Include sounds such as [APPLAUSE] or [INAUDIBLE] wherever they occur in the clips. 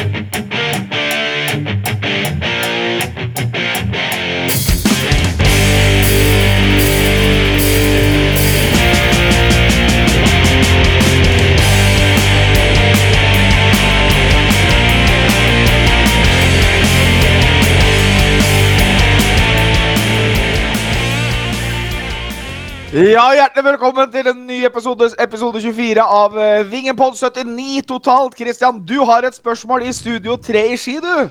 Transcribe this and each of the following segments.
Thank you. Ja, Hjertelig velkommen til en ny episode, episode 24 av uh, Vingepod 79 totalt. Kristian, du har et spørsmål i Studio 3 i Ski, du.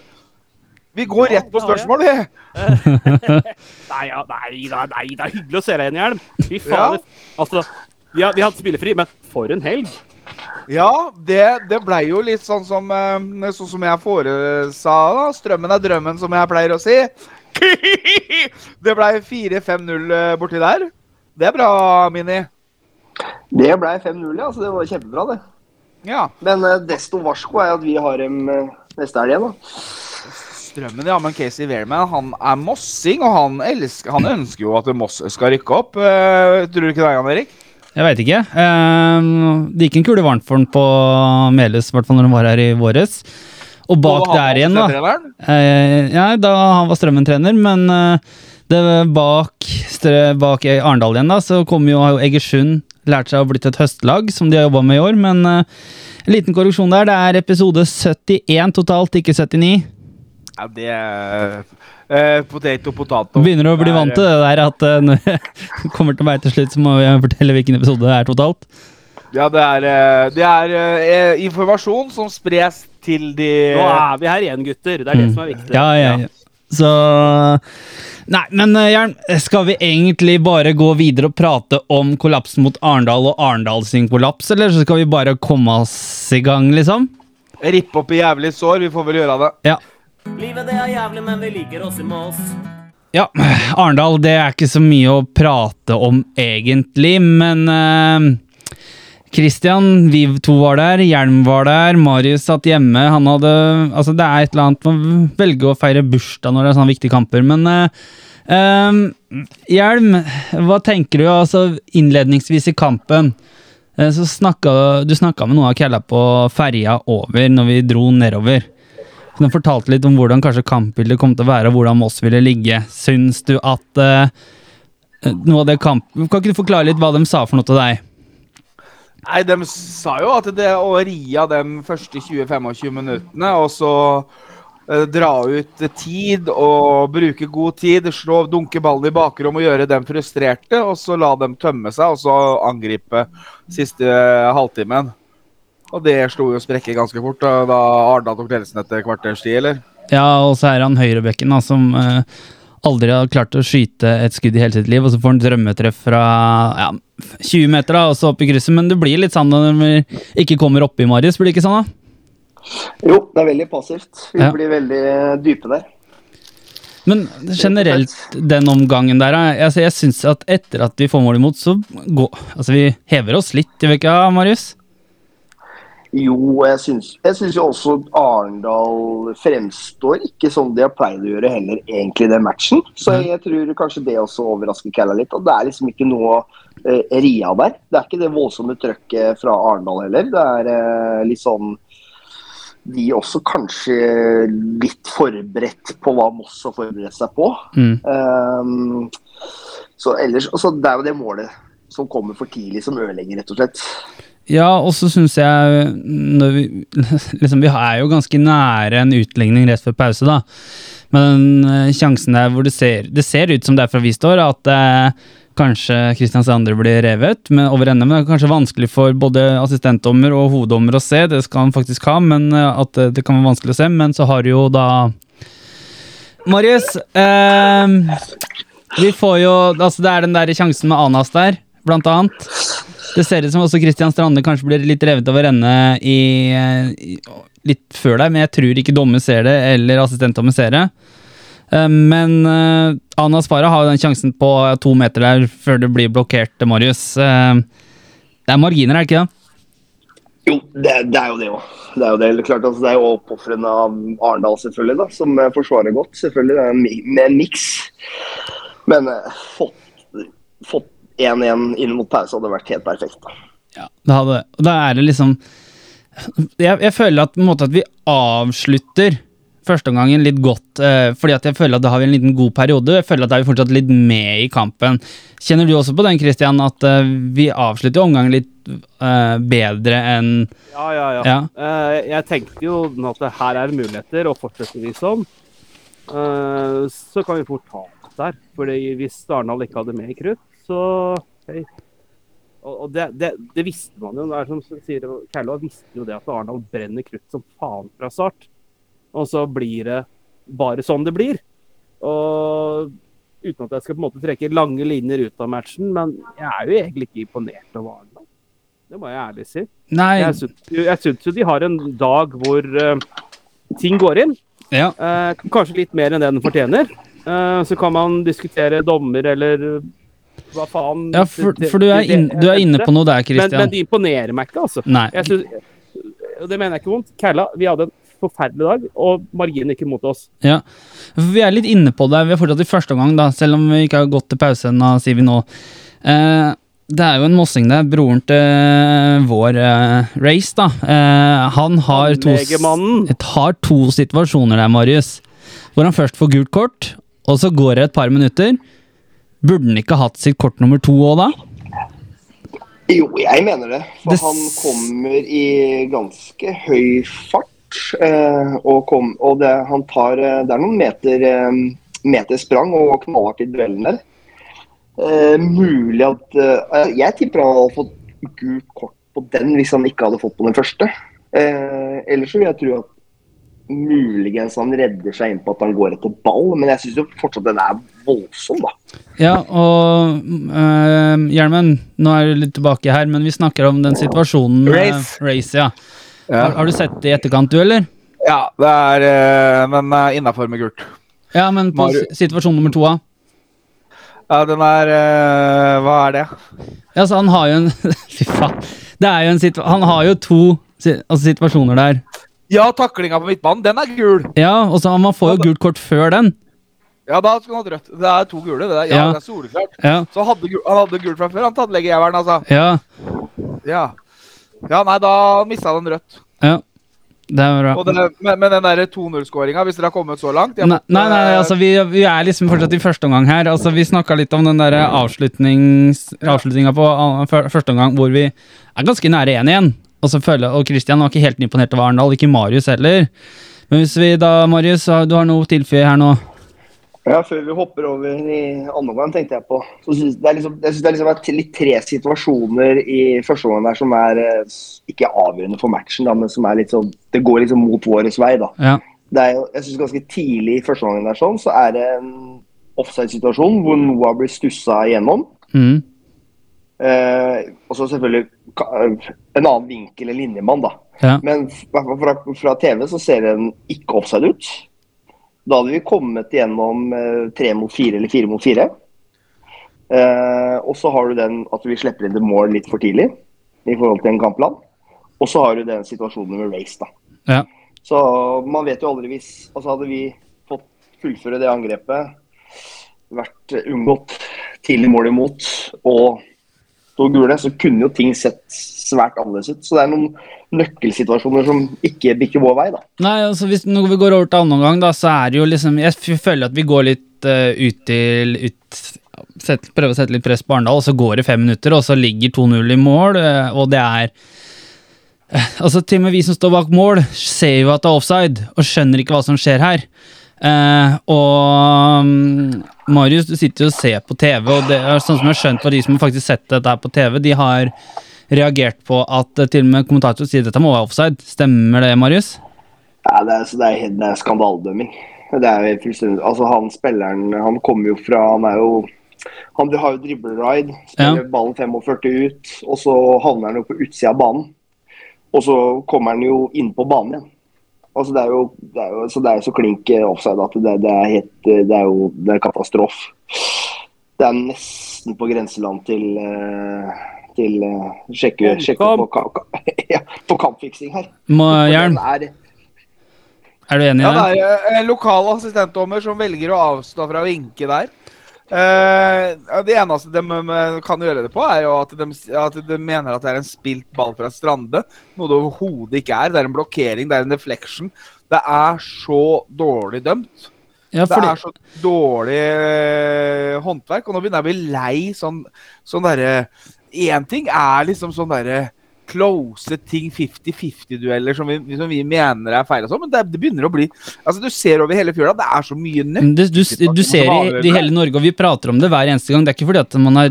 Vi går rett på spørsmål, vi. [LAUGHS] Nei, ja, nei, da, nei, det er hyggelig å se deg igjen, Hjelm. Fy fader. Altså, vi har, vi har hatt spillefri, men for en helg. Ja, det, det blei jo litt sånn som, uh, sånn som jeg foresa. da. Strømmen er drømmen, som jeg pleier å si. [LAUGHS] det blei 4-5-0 borti der. Det er bra, Mini. Det blei 5-0, ja. Så det var kjempebra, det. Ja. Men uh, desto varsko er at vi har dem uh, neste helg igjen, da. Strømmen, ja, men Casey Wehrman han er mossing, og han, elsker, han ønsker jo at Moss skal rykke opp. Uh, tror du ikke det, Jan Erik? Jeg veit ikke. Uh, det gikk en kule varmt for han på Melhus, i hvert fall når han var her i våres. Og bak Og der igjen, da. Uh, ja, da han var Strømmen-trener, men uh, det bak, bak Arendal igjen, da, så kommer jo jo Egersund lært seg å blitt et høstlag, som de har jobba med i år. Men uh, en liten korreksjon der. Det er episode 71 totalt, ikke 79. Ja, det er uh, Potato, potato. Begynner å bli vant til det der at uh, når det [LAUGHS] kommer til meg til slutt, så må vi fortelle hvilken episode det er totalt. Ja, det er, det er informasjon som spres til de Nå er vi her igjen, gutter. Det er det Mm. som er viktig. Ja, ja, ja. Så Nei, men eh, Jern, skal vi egentlig bare gå videre og prate om kollapsen mot Arendal og Arendal sin kollaps, eller så skal vi bare komme oss i gang, liksom? Rippe opp i jævlig sår. Vi får vel gjøre det. Ja. Livet det er jævlig, men vi liker oss i Mås. Ja, Arendal, det er ikke så mye å prate om egentlig, men eh, Christian, vi to var der, Hjelm var der, Marius satt hjemme. Han hadde Altså, det er et eller annet Man velger å feire bursdag når det er sånne viktige kamper, men uh, um, Hjelm, hva tenker du? Altså, innledningsvis i kampen eh, så snakka du snakka med noen av kælla på ferja over når vi dro nedover. De fortalte litt om hvordan kanskje kampbildet kom til å være, og hvordan Moss ville ligge. Syns du at uh, noe av det kamp... Kan ikke du forklare litt hva de sa for noe til deg? Nei, De sa jo at det å ri av de første 20-25 minuttene, og så eh, dra ut tid og bruke god tid, slå, dunke ballen i bakrom og gjøre dem frustrerte, og så la dem tømme seg, og så angripe siste eh, halvtimen. Og det slo jo sprekker ganske fort da, da Arendal tok ledelsen etter kvarters tid, eller? Ja, og så er han høyrebekken, da, som eh, aldri har klart å skyte et skudd i hele sitt liv, og så får han drømmetreff fra ja, 20 meter, da, og så opp i krysset. Men det blir litt sånn når vi ikke kommer oppi, Marius. Blir det ikke sånn, da? Jo, det er veldig passivt. Vi Ja. blir veldig dype der. Men generelt, den omgangen der altså, Jeg syns at etter at vi får mål imot, så går Altså, vi hever oss litt, gjør vi ikke, Marius? Jo, jeg syns, jeg syns jo også Arendal fremstår ikke som de har pleid å gjøre heller egentlig den matchen. Så Mhm. jeg tror kanskje det også overrasker Kalla litt. Og det er liksom ikke noe eh, ria der. Det er ikke det voldsomme trøkket fra Arendal heller. Det er eh, litt sånn De også kanskje litt forberedt på hva Moss har forberedt seg på. Mm. Um, så ellers, altså Det er jo det målet som kommer for tidlig, som ødelegger, rett og slett. Ja, og så syns jeg vi, [LAUGHS] liksom, vi er jo ganske nære en utligning rett før pause, da. Men den eh, sjansen der hvor det ser, det ser ut som det er fra vi står, at eh, kanskje Kristiansand blir revet men over ende. Men det er kanskje vanskelig for både assistentdommer og hoveddommer å se, det skal han faktisk ha, men eh, at eh, det kan være vanskelig å se. Men så har du jo da Marius, eh, vi får jo Altså, det er den der sjansen med Anas der, blant annet. Det ser ut som også Christian Strande kanskje blir litt revet over ende i, i, litt før deg, men jeg tror ikke dommer ser det, eller assistentdommer ser det. Eh, Men uh, Spara Farah har jo den sjansen på to meter der før det blir blokkert, Marius. Eh, det er marginer, er det ikke det? Jo, det, det er jo det òg. Det er jo det. Klart, altså, det er jo oppofrene av Arendal, selvfølgelig, da, som eh, forsvarer godt. Selvfølgelig, det er en miks. Men uh, fått, fått 1-1 inn mot pause hadde vært helt perfekt. Ja, det hadde da er det liksom jeg, jeg føler at, på en måte, at vi avslutter førsteomgangen litt godt, eh, fordi at jeg føler at da har vi en liten god periode. Jeg føler at da er vi fortsatt litt med i kampen. Kjenner du også på den, Christian, at eh, vi avslutter omgangen litt eh, bedre enn Ja, ja, ja. Ja. Eh, jeg tenkte jo at her er det muligheter, og fortsetter vi sånn, eh, så kan vi fort ta der. Fordi hvis Arendal ikke hadde mer krutt, så hei. Og, det, det, det visste man jo. Det er som sier Kærlå visste jo det at Arendal brenner krutt som faen fra start. Og så blir det bare sånn det blir. Og uten at jeg skal på en måte trekke lange linjer ut av matchen, men jeg er jo egentlig ikke imponert over Arendal. Det må jeg ærlig si. Nei, Jeg syns, jeg syns jo de har en dag hvor uh, ting går inn. ja. Uh, kanskje litt mer enn det den fortjener. Uh, så kan man diskutere dommer eller hva faen ja for, for du, er inn, du er inne på noe der, Men, men Christian. de imponerer meg ikke, altså. Nei. Synes, det mener jeg ikke vondt. Kæla, vi hadde en forferdelig dag, og marginen ikke mot oss. Ja, vi er litt inne på det. Vi er fortsatt i første omgang, da, selv om vi ikke har gått til pause ennå, sier vi nå. Eh, det er jo en mossing der, broren til vår eh, race, da. Eh, han har to, har to situasjoner der, Marius. Hvor han først får gult kort, og så går det et par minutter. Burde han ikke hatt sitt kort nummer to òg da? Jo, jeg mener det. For Det han kommer i ganske høy fart. Eh, og kom, og det, han tar eh, Det er noen meter, eh, meter sprang og knallhardt i duellen der. Eh, mulig at eh, Jeg tipper han hadde fått gult kort på den hvis han ikke hadde fått på den første. Eh, ellers så vil jeg tro at muligens han redder seg inn på at han går etter ball, men jeg syns jo fortsatt den er voldsom, da. Ja, og øh, Hjelmen, nå er du litt tilbake her, men vi snakker om den situasjonen Race. Race. race ja. Ja, Har, har du sett det i etterkant, du, eller? ja det er eh, Men uh, innafor med gult. Ja, men på Mario- situasjon nummer to, da? Ja, den er eh, Hva er det? Ja, så han har jo en [LAUGHS] Fy faen. Det er jo en situasjon Han har jo to altså situasjoner der. Ja, taklinga på midtbanen, den er gul. Ja, og så Man får jo gult kort før den. Ja, da skulle han hatt rødt. Det er to gule. Det er, ja, Ja. det er soleklart. Ja. Så hadde, han hadde gult fra før, han tannlegejævelen, altså. Ja. Ja. ja, nei, da mista den rødt. ja. Det er bra. Det, men, men den der 2-0-skåringa, hvis dere har kommet så langt jeg Nei, nei, nei, altså vi, vi er liksom fortsatt i første omgang her. Altså Vi snakka litt om den der avslutnings, avslutninga på første omgang hvor vi er ganske nære én igjen. Og så føler Og Christian var ikke helt imponert over Arendal, ikke Marius heller. Men hvis vi da, Marius, du har noe tilføye her nå? Ja, Før vi hopper over i andre omgang, tenkte jeg på så synes det er liksom, Jeg syns det er liksom litt tre situasjoner i første omgang der som er eh, ikke avgjørende for matchen, da, men som er litt sånn Det går liksom mot vår vei, da. Ja. Det er jeg synes Ganske tidlig i første omgang der sånn, så er det en offside-situasjon hvor Noah blir stussa igjennom. Mm. Eh, og så selvfølgelig en annen vinkel enn linjemann, da. Ja. Men fra, fra, TV så ser den ikke offside ut. Da hadde vi kommet gjennom eh, tre mot fire eller fire mot fire. Eh, og så har du den at vi slipper inn til mål litt for tidlig i forhold til en kampplan. Og så har du den situasjonen med race, da. Ja. Så man vet jo aldri hvis Altså hadde vi fått fullføre det angrepet, vært eh, unngått tidlig mål imot og to gule, så kunne jo ting sett svært annerledes ut. Så det er noen nøkkelsituasjoner som ikke bikker vår vei, da. Nei, altså hvis Når vi går over til annen omgang, da, så er det jo liksom Jeg føler at vi går litt uh, ut til ut, set, Prøver å sette litt press på Arendal, og så går det fem minutter, og så ligger 2-0 i mål, eh, og det er eh, Altså, til og med vi som står bak mål, ser jo at det er offside, og skjønner ikke hva som skjer her. Eh, og mm, Marius, du sitter jo og ser på TV, og det er sånn som jeg har skjønt på de som har faktisk sett dette her på TV, de har reagert på at eh, til og med kommentator sier dette må være offside. Stemmer det, Marius? Ja, det, er, så det, er, det er skandaledømming. Det er fullstendig Altså, han spilleren Han kommer jo fra Han er jo Han har jo dribleride, spiller ballen 45 ut, og så havner han jo på utsida av banen. Og så kommer han jo inn på banen igjen. Altså, det er jo, det er jo, så det er jo så klink eh, offside at det, det er helt eh, Det er jo det er katastrofe. Det er nesten på grenseland til eh, til sjekke, sjekke på, ka- ka- [LAUGHS] ja, på kampfiksing her. Må, [LAUGHS] Jern, er, er du enig i Ja, det? det er lokal assistentdommer som velger å avstå fra å vinke der. Ja, det eneste de eh, kan gjøre det på, er jo at de, at de mener at det er en spilt ball fra Strande. Noe det overhodet ikke er. Det er en blokkering, det er en deflection. Det er så dårlig dømt. Ja, Det er så dårlig uh, håndverk. Og nå begynner bli lei sånn, sånn derre Én ting er liksom sånn derre close ting, 50-50-dueller som, vi- som vi mener er feil og sånn, men det, det begynner å bli Altså, du ser over hele fjøla, det er så mye nødt. du, du, du ser i, i hele Norge, og vi prater om det hver eneste gang. Det er ikke fordi at man har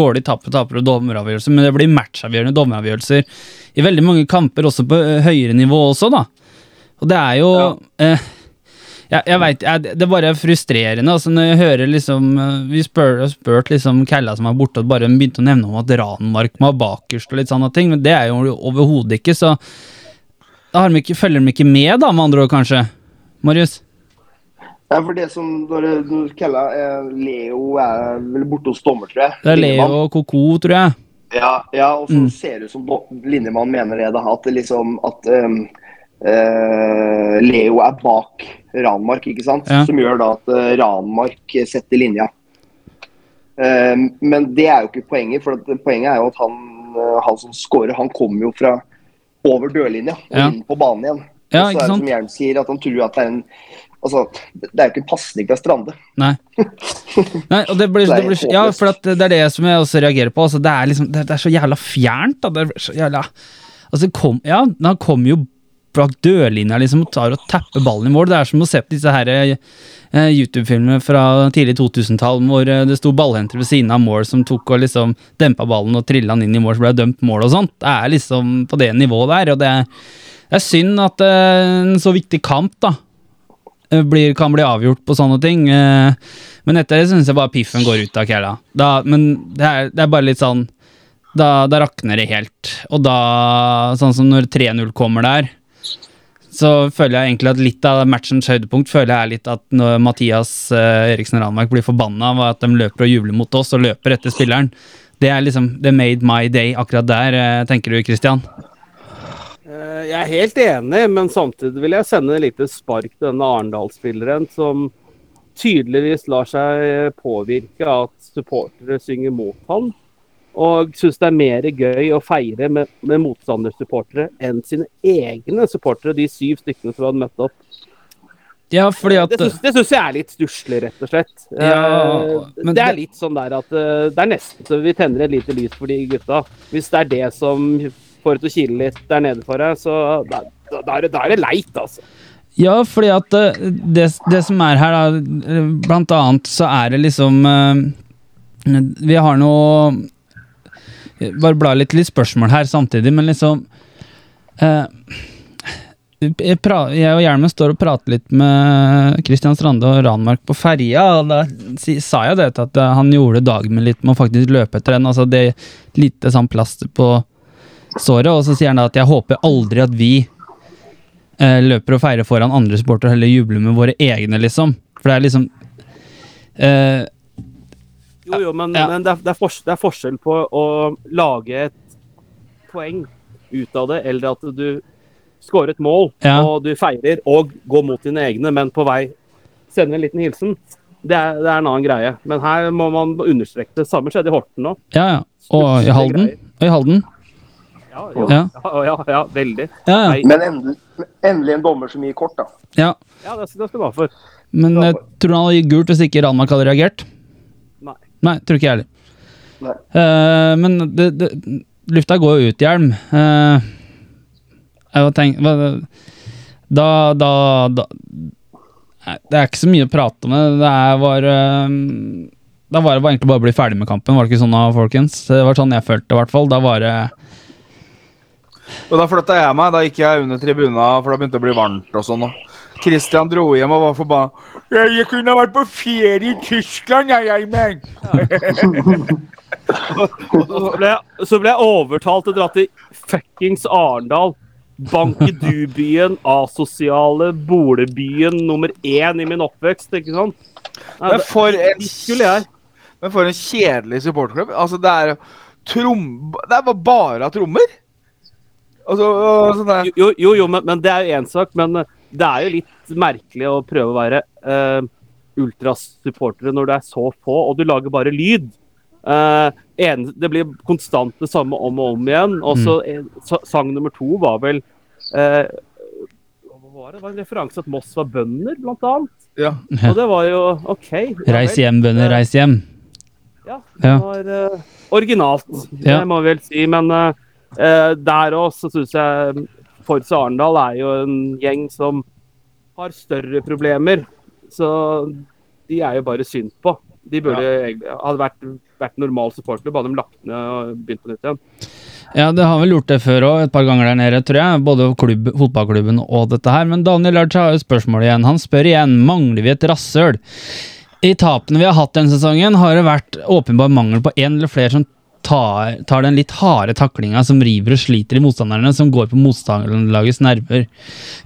dårlig taper taper og dommeravgjørelser, men det blir matchavgjørende dommeravgjørelser i veldig mange kamper, også på høyere nivå også, da. Og det er jo eh, jeg, jeg vet, jeg, Det er bare frustrerende. altså Når jeg hører liksom eh, Vi spør, har spurt liksom Kella som er borte, og bare begynte å nevne om at Ranmark var bakerst og litt sånne ting, men det er jo overhodet ikke, så da har de ikke, følger de ikke med, da, med andre ord, kanskje? Marius? Ja, for det som når Kella eh, Leo er vel borte hos dommer, tror jeg. Det er Leo og Koko, tror jeg. Ja, ja og så Mm. ser det ut som linjemann mener det, da, at liksom at um, eh, Leo er bak Ranmark, ikke sant? Ja. Som gjør da at uh, Ranmark setter linja. Eh, men det er jo ikke poenget, for poenget er jo at han, han som scorer, han kommer jo fra over dørlinja og Ja. inn på banen igjen. Ja, og så er det som Jern sier, at han tror at det er en Altså, det er jo ikke en pasning fra Strande. Nei. [LAUGHS] Nei, og det blir, Det er blir, ja, for det er det som jeg også reagerer på. Altså, det, er liksom, det, det er så jævla fjernt. Da. Det er så jævla, altså, kom, ja, han kommer jo bak dørlinja liksom, og tar og tapper ballen i mål. Det er som å se på disse her eh, YouTube-filmene fra tidlig 2000-tall hvor eh, det sto ballhenter ved siden av mål som tok og liksom dempa ballen og trilla den inn i mål, så ble det dømt mål og sånt. Det er liksom på det nivået der, og det er, det er synd at eh, en så viktig kamp da eh, blir, kan bli avgjort på sånne ting. eh, Men etter det syns jeg bare piffen går ut av kæla. Men det er, det er bare litt sånn da, da rakner det helt. Og da, sånn som når 3-0 kommer der, så føler jeg egentlig at litt av matchens høydepunkt føler jeg er litt at når Mathias uh, Eriksen Ranmark blir forbanna av at de løper og jubler mot oss og løper etter spilleren. Det er liksom the made my day akkurat der, uh, tenker du, Christian? Uh, Jeg er helt enig, men samtidig vil jeg sende et lite spark til denne Arendal-spilleren, som tydeligvis lar seg påvirke av at supportere synger mot han. Og syns det er mer gøy å feire med, med motstandersupportere enn sine egne supportere, de syv stykkene som hadde møtt opp. Ja, fordi at Det syns, jeg er litt stusslig, rett og slett. Ja, Eh, men det er litt sånn der at eh, det er nesten så vi tenner et lite lys for de gutta. Hvis det er det som får det til å kile litt der nede for deg, så da, da, da, er det, da er det leit, altså. Ja, fordi at eh, det, det som er her, da, blant annet så er det liksom Vi har noe Bare bla litt, litt spørsmål her samtidig, men liksom eh, jeg, jeg og Hjelmen står og prater litt med Kristian Strande og Ranmark på ferja, og da sa jeg det at eh, han gjorde dagen min litt med å faktisk løpe etter den. Altså det lite sånn plaster på såret, og så sier han da at jeg håper aldri at vi eh, løper og feirer foran andre supportere, heller jubler med våre egne, liksom. For det er liksom eh, Jo, jo, men, Ja. men det, er, det, er forskjell, det er forskjell på å lage et poeng ut av det, eller at du skårer et mål, Ja. og du feirer, og går mot dine egne, men på vei sender en liten hilsen. Det er, det er en annen greie. Men her må man understreke det. Samme skjedde i Horten nå. Ja, ja. Og i Halden. Og i Halden. Ja, jo, Ja. ja, ja, ja veldig. Ja, ja. Men endelig, endelig en dommer som gir kort, da. ja. ja, det skal det skal du ha for. Men jeg tror han hadde gitt gult hvis ikke Ranmark hadde reagert. Nei. Tror ikke jeg heller. Eh, men det, det, lufta går jo ut, Hjelm. Uh, jeg var da, da, da Det er ikke så mye å prate om. Det Det var uh, Da var det bare egentlig bare å bli ferdig med kampen. Var det ikke sånn da, folkens? Det var sånn jeg følte, i hvert fall. Da var det Og da flytta jeg meg. Da gikk jeg under tribuna, for da begynte det å bli varmt og sånn. og Christian dro hjem og var forbanna. Jeg, kunne vært på ferie i Tyskland, jeg, jeg, men. Så ble, jeg- så ble jeg overtalt til å dra til fuckings Arendal. Bankedubyen, asosiale bolebyen nummer én i min oppvekst, ikke sant? Nei, Men for en, men for en kjedelig supporterklubb. Altså, det er trom... Det er bare- trommer. Altså, sånn. Jo, jo, jo men, men det er jo én sak. Men det er jo litt merkelig å prøve å være uh, ultrasupportere når du er så få, og du lager bare lyd. Uh, en, det blir konstant det samme om og om igjen. Og så mm. Sang nummer to var vel uh, Hva var det? Det var en referanse at Moss var bønder, blant annet. Ja. Ja. Og det var jo OK. Reis hjem, bønder, reis hjem. Ja, det Ja. var uh, originalt, Ja. det må vi vel si. Men der òg så syns jeg Force Arendal er jo en gjeng som har større problemer. Så de er jo bare synd på. De burde ja. hadde vært, vært normal supporterklubb, bare de lagt ned og begynt på nytt igjen. Ja, det har vel gjort det før òg, et par ganger der nede, tror jeg. Både klubb, fotballklubben og dette her. Men Daniel Larch har jo spørsmål igjen. Han spør igjen mangler vi et rasshøl. I tapene vi har hatt denne sesongen, har det vært åpenbar mangel på én eller flere som tar, tar den litt harde taklinga som river og sliter i motstanderne, som går på motstanderlagets nerver.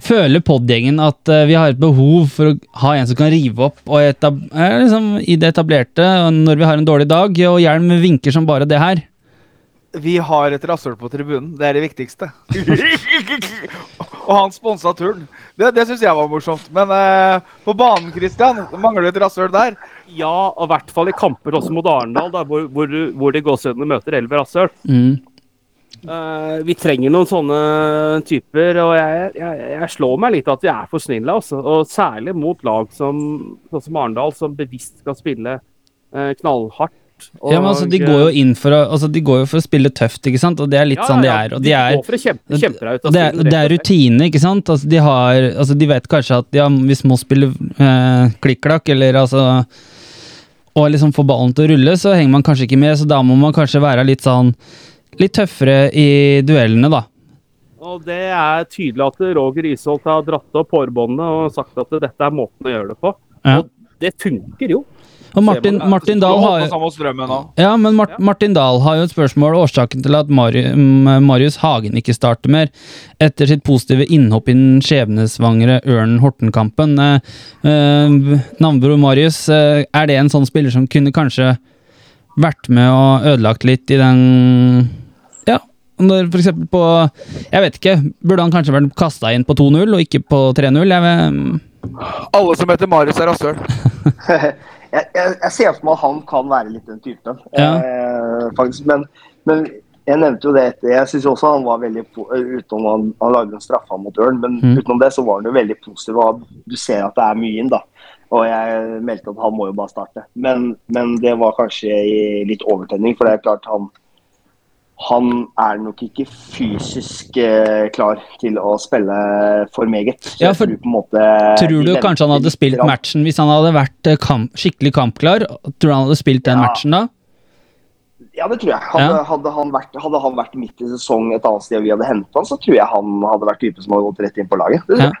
Føler podgjengen at eh, vi har et behov for å ha en som kan rive opp og etab eh, liksom, i det etablerte når vi har en dårlig dag, og Hjelm vinker som bare det her? Vi har et rasshøl på tribunen. Det er det viktigste. [LAUGHS] og han sponsa turen. Det, det syns jeg var morsomt. Men eh, på banen, Christian, mangler du et rasshøl der? Ja, og i hvert fall i kamper også mot Arendal, da, hvor, hvor, hvor de gåsehudene møter elleve rasshøl. Mm. Uh, vi trenger noen sånne typer, og jeg, jeg, jeg slår meg litt at vi er for snille. Også, Og særlig mot lag som, sånn som Arendal, som bevisst skal spille uh, knallhardt. Og, Ja, men altså, De går jo inn for å, altså, de går jo for å spille tøft, ikke sant? og det er litt Ja, sånn de er. Og de går for å kjempe, kjempe deg ut. og det er, det er rutine, ikke sant? Altså, de, har, altså, de vet kanskje at ja, hvis Moss spiller eh, klikk-klakk, eller altså Og liksom får ballen til å rulle, så henger man kanskje ikke med, så da må man kanskje være litt sånn Litt tøffere i duellene, da. Og det er tydelig at Roger Isholt har dratt opp hårbåndet og sagt at dette er måten å gjøre det på. Ja. Og det funker jo. Og Martin, Martin Dahl har jo. Ja, men Martin Dahl har jo et spørsmål. Årsaken til at Marius Hagen ikke starter mer etter sitt positive innhopp i den skjebnesvangre Ørnen-Horten-kampen. Eh, eh, Navnebror Marius, eh, er det en sånn spiller som kunne kanskje vært med og ødelagt litt i den Ja, når for eksempel på Jeg vet ikke, burde han kanskje vært kasta inn på 2-0 og ikke på 3-0? Alle som heter Marius, er rasshøl. [LAUGHS] jeg, jeg, jeg ser for meg at han kan være litt den typen, Ja. eh, faktisk. Men, men jeg nevnte jo det etter. Jeg syns også han var veldig Utenom han, han lagde en straffe mot Ørn, men Mm. utenom det så var han jo veldig positiv. og Du ser at det er mye inn, da. Og jeg meldte at han må jo bare starte. Men, men det var kanskje i litt overtenning, for det er klart han han er nok ikke fysisk eh, klar til å spille for meget. Så Ja, for tror på en måte Tror du kanskje han hadde spilt matchen hvis han hadde vært eh, kamp, skikkelig kampklar? Tror du han hadde spilt den Ja. matchen da? Ja, det tror jeg. Hadde, Ja. hadde, han vært, hadde han vært midt i sesong et annet sted og vi hadde hentet han, så tror jeg han hadde vært typen som hadde gått rett inn på laget. Ja.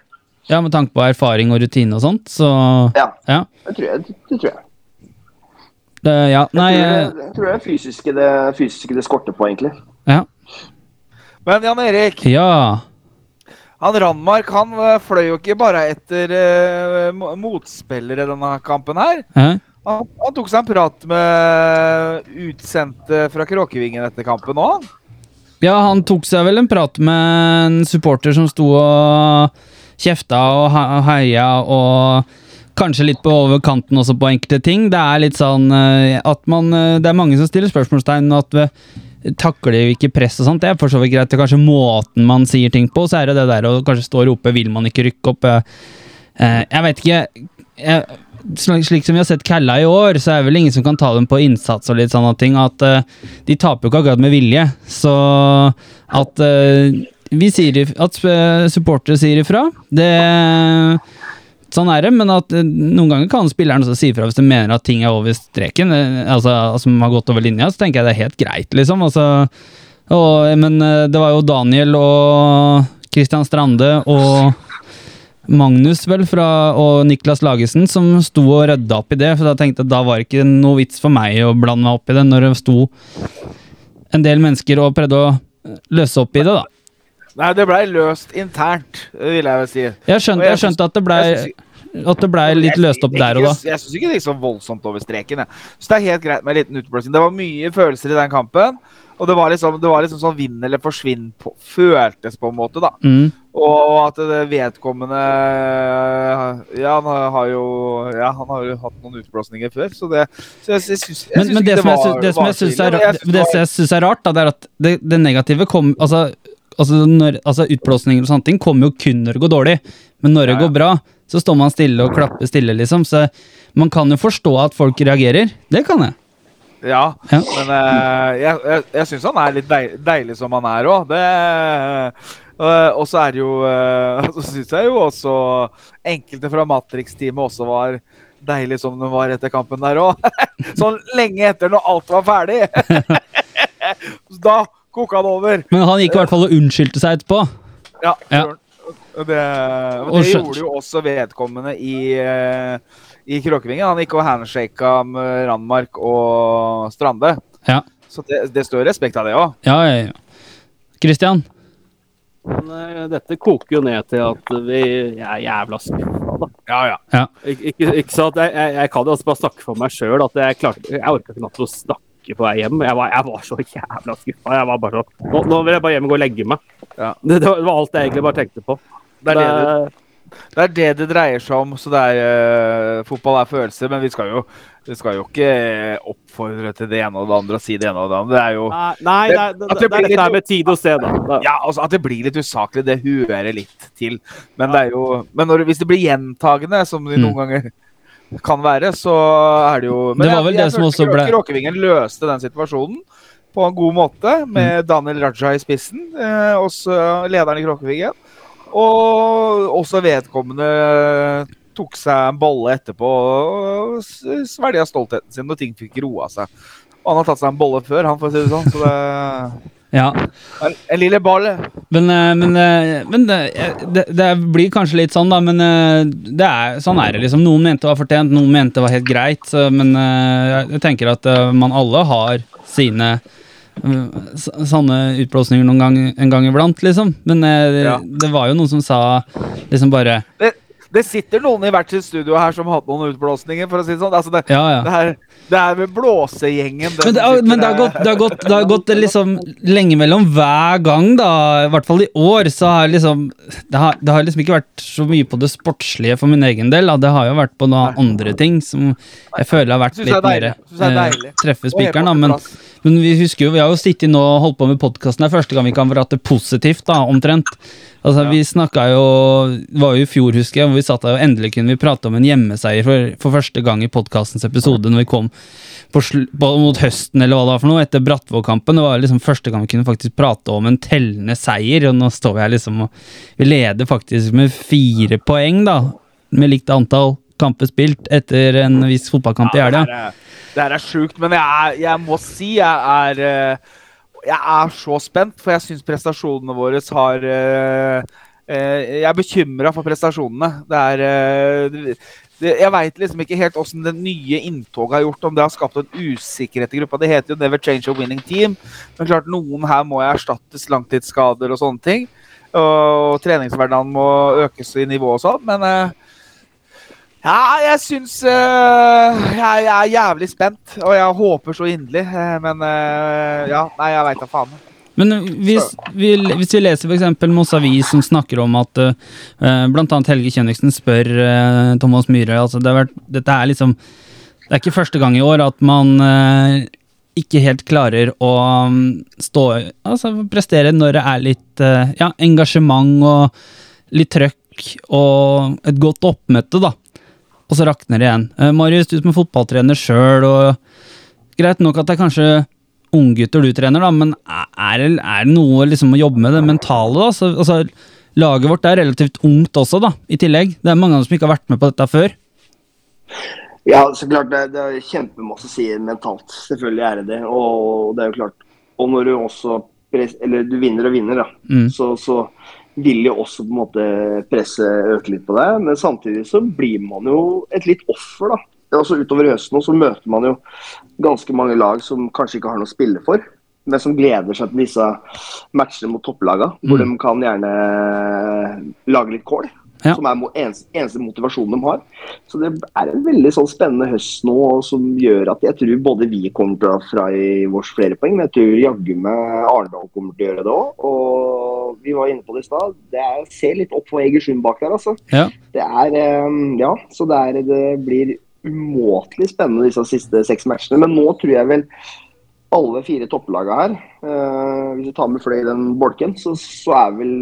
Ja, med tanke på erfaring og rutine og sånt, så Ja, ja. det tror jeg. Det tror jeg. Det, ja, nei jeg, eh, tror, jeg tror det er fysiske det, fysiske det skorter på, egentlig. Ja. Men Jan Erik, ja. han Randmark han eh, fløy jo ikke bare etter uh, motspillere denne kampen her. Hæ? Han, han tok seg en prat med utsendte fra Kråkevingen etter kampen òg. Ja, han tok seg vel en prat med en supporter som sto og kjefta og heia og kanskje litt på overkanten også på enkelte ting. Det er litt sånn eh, at man eh, Det er mange som stiller spørsmålstegn at vi takler ikke press og sånt. Det er for så vidt greit. Kanskje måten man sier ting på, så er det det der å kanskje stå og rope 'vil man ikke rykke opp'? eh, Jeg vet ikke. Jeg, slik som vi har sett Kalla i år, så er det vel ingen som kan ta dem på innsats og litt sånne ting. At de taper jo ikke akkurat med vilje. Så at vi sier at supportere sier ifra, det Sånn er det, men at eh, noen ganger kan spilleren også si ifra hvis de mener at ting er over streken, eh, altså som har gått over linja, så tenker jeg det er helt greit, liksom. Altså, og, men eh, det var jo Daniel og Christian Strande og Magnus vel fra, og Niklas Lagesen som sto og rydda opp i det. For da tenkte jeg at da var det ikke noe vits for meg å blande meg opp i det, når det sto en del mennesker og prøvde å løse opp i det, da. Nei, det blei løst internt, vil jeg vel si. Jeg skjønte, jeg skjønte at det blei at det ble litt løst opp der og da. Jeg syns ikke det gikk så voldsomt over streken. Jeg. Så det er helt greit med en liten utblåsning. Det var mye følelser i den kampen. Og det var liksom, det var liksom sånn vinn eller forsvinn på, føltes på en måte, da. Mm. Og at det vedkommende Ja, han har jo Ja, han har jo hatt noen utblåsninger før, så det så jeg, jeg, syns- jeg Men, syns men det, jeg, var- det som jeg syns er, jeg det, det det jeg er rart, da, det er at det, det negative kom Altså, altså, når, altså utblåsninger og sånne ting kommer jo kun når det går dårlig. Men når det Ja, ja. går bra, så står man stille og klapper stille, liksom. Så man kan jo forstå at folk reagerer. Det kan jeg. Ja, Ja. men uh, jeg, jeg, jeg syns han er litt deilig, deilig som han er òg. og så er det jo [LAUGHS] uh, Så syns jeg jo også enkelte fra Matrix-teamet også var deilig som de var etter kampen der òg. [LAUGHS] sånn lenge etter, når alt var ferdig. [LAUGHS] da koka det over. Men han gikk i hvert fall og unnskyldte seg etterpå. Ja. Ja. Det, det gjorde jo også vedkommende i, eh, i Kråkevingen. Han gikk og handshaka med Randmark og Strande. Ja. Så det, det står respekt av det òg. Ja, ja, ja. Christian? Men eh, dette koker jo ned til at vi er jævla skuffa, da. Ja, ja. Ik ikke, ikke sant? Jeg, jeg, jeg kan jo også bare snakke for meg sjøl at jeg klarte Jeg orka ikke natt å snakke på vei hjem. Jeg var, jeg var så jævla skuffa. Jeg var bare sånn nå, nå vil jeg bare hjem og gå og legge meg. Ja. [LAUGHS] Det, det var alt jeg egentlig bare tenkte på. Det er det det, det er det det dreier seg om. Så det er, uh, fotball er følelser, men vi skal jo, vi skal jo ikke oppfordre til det ene og det andre og si det ene og det andre. Det er jo Nei, nei det, Det- det, det, er litt- her med tid sted, da. da. Ja, altså At det blir litt usaklig, det hører litt til. Men, det er jo, men når, hvis det blir gjentagende, som de Mm. noen ganger kan være, så er det jo Det var vel det som også ble- Kråkevingen løste den situasjonen på en god måte, med Mm. Daniel Raja i spissen, eh, også lederen i Kråkevingen. Og også vedkommende tok seg en bolle etterpå og svelga stoltheten sin når ting fikk roa seg. Og han har tatt seg en bolle før, han, for å si det sånn. Så det Ja. en, en lille balle. Men, eh, men, eh, men det, det, det blir kanskje litt sånn, da. Men eh, det er, sånn er det, liksom. Noen mente det var fortjent, noen mente det var helt greit. Men eh, jeg tenker at eh, man alle har sine eh, sånne utblåsninger noen gang, en gang iblant, liksom. Men eh, det, Ja. det var jo noen som sa liksom bare det, det sitter noen i hvert sitt studio her som har hatt noen utblåsninger, for å si det sånn. Altså det, Ja, ja. det, er, det er med blåsegjengen den Men det, har- men det har gått, det har gått, det har gått liksom lenge mellom hver gang, da. I hvert fall i år, så har liksom det har, det har liksom ikke vært så mye på det sportslige for min egen del. Da. Det har jo vært på noen andre ting som jeg føler har vært litt er mer er eh, treffe spikeren, da. Men, men vi husker jo, vi har jo sittet nå og holdt på med podkasten her første gang vi kan prate positivt, da, omtrent. Altså, Ja. Vi snakka jo Det var jo i fjor, husker jeg, hvor vi satt der og endelig kunne vi prate om en hjemmeseier for, for første gang i podkastens episode, når vi kom på, sl- på, mot høsten, eller hva det var for noe, etter Brattvåg-kampen. Det var liksom første gang vi kunne faktisk prate om en tellende seier, og nå står vi her liksom og Vi leder faktisk med fire poeng, da, med likt antall kamper spilt etter en viss fotballkamp i Ja, det her er- er sjukt, men jeg, er, jeg må si jeg er eh, Jeg er så spent, for jeg syns prestasjonene våre har eh, eh, Jeg er bekymra for prestasjonene. Det er det, Jeg veit liksom ikke helt åssen det nye inntoget har gjort, om det har skapt en usikkerhet i gruppa. Det heter jo 'Never change a winning team', men klart noen her må erstattes langtidsskader og sånne ting. Og treningshverdagen må økes i nivå og sånn, men uh, ja, jeg syns uh, jeg, jeg er jævlig spent, og jeg håper så inderlig. eh, men uh, ja, nei, jeg veit da faen. Men hvis vi, hvis vi leser f.eks. Moss Avis som snakker om at uh, blant annet Helge Kjønniksen spør uh, Thomas Myhre altså det har vært, Dette er liksom Det er ikke første gang i år at man uh, ikke helt klarer å um, stå Altså prestere når det er litt uh, ja, engasjement og litt trøkk og et godt oppmøte, da. Og så rakner det igjen. Eh, Marius, du som er fotballtrener sjøl, og greit nok at det er kanskje unggutter du trener, da, men er det, er det noe liksom å jobbe med det mentale? da? Så, altså, laget vårt er relativt ungt også, da, i tillegg. Det er mange som ikke har vært med på dette før. Ja, så klart det, det er kjempemasse å si mentalt. Selvfølgelig er det det. Og det er jo klart Og når du også Eller du vinner og vinner, da. Mm. Så, så vil jo også på en måte presset øke litt på deg. Men samtidig så blir man jo et litt offer, da. Også utover høsten så møter man jo ganske mange lag som kanskje ikke har noe å spille for. Men som gleder seg til disse matchene mot topplagene, hvor Mm. de kan gjerne lage litt kål. Ja. som er eneste, eneste motivasjonen de har. Så det er en veldig sånn spennende høst nå som gjør at jeg tror både vi kommer til å fra i vårs flere poeng, men jeg tror jaggu meg Arendal kommer til å gjøre det òg. Og vi var inne på det i stad. Det er, ser litt opp for Egersund bak der, altså. Ja. Det er eh, Ja, så det, er, det blir umåtelig spennende disse siste seks matchene. Men nå tror jeg vel alle fire topplagene her, eh, hvis du tar med flere i den bolken, så, så er vel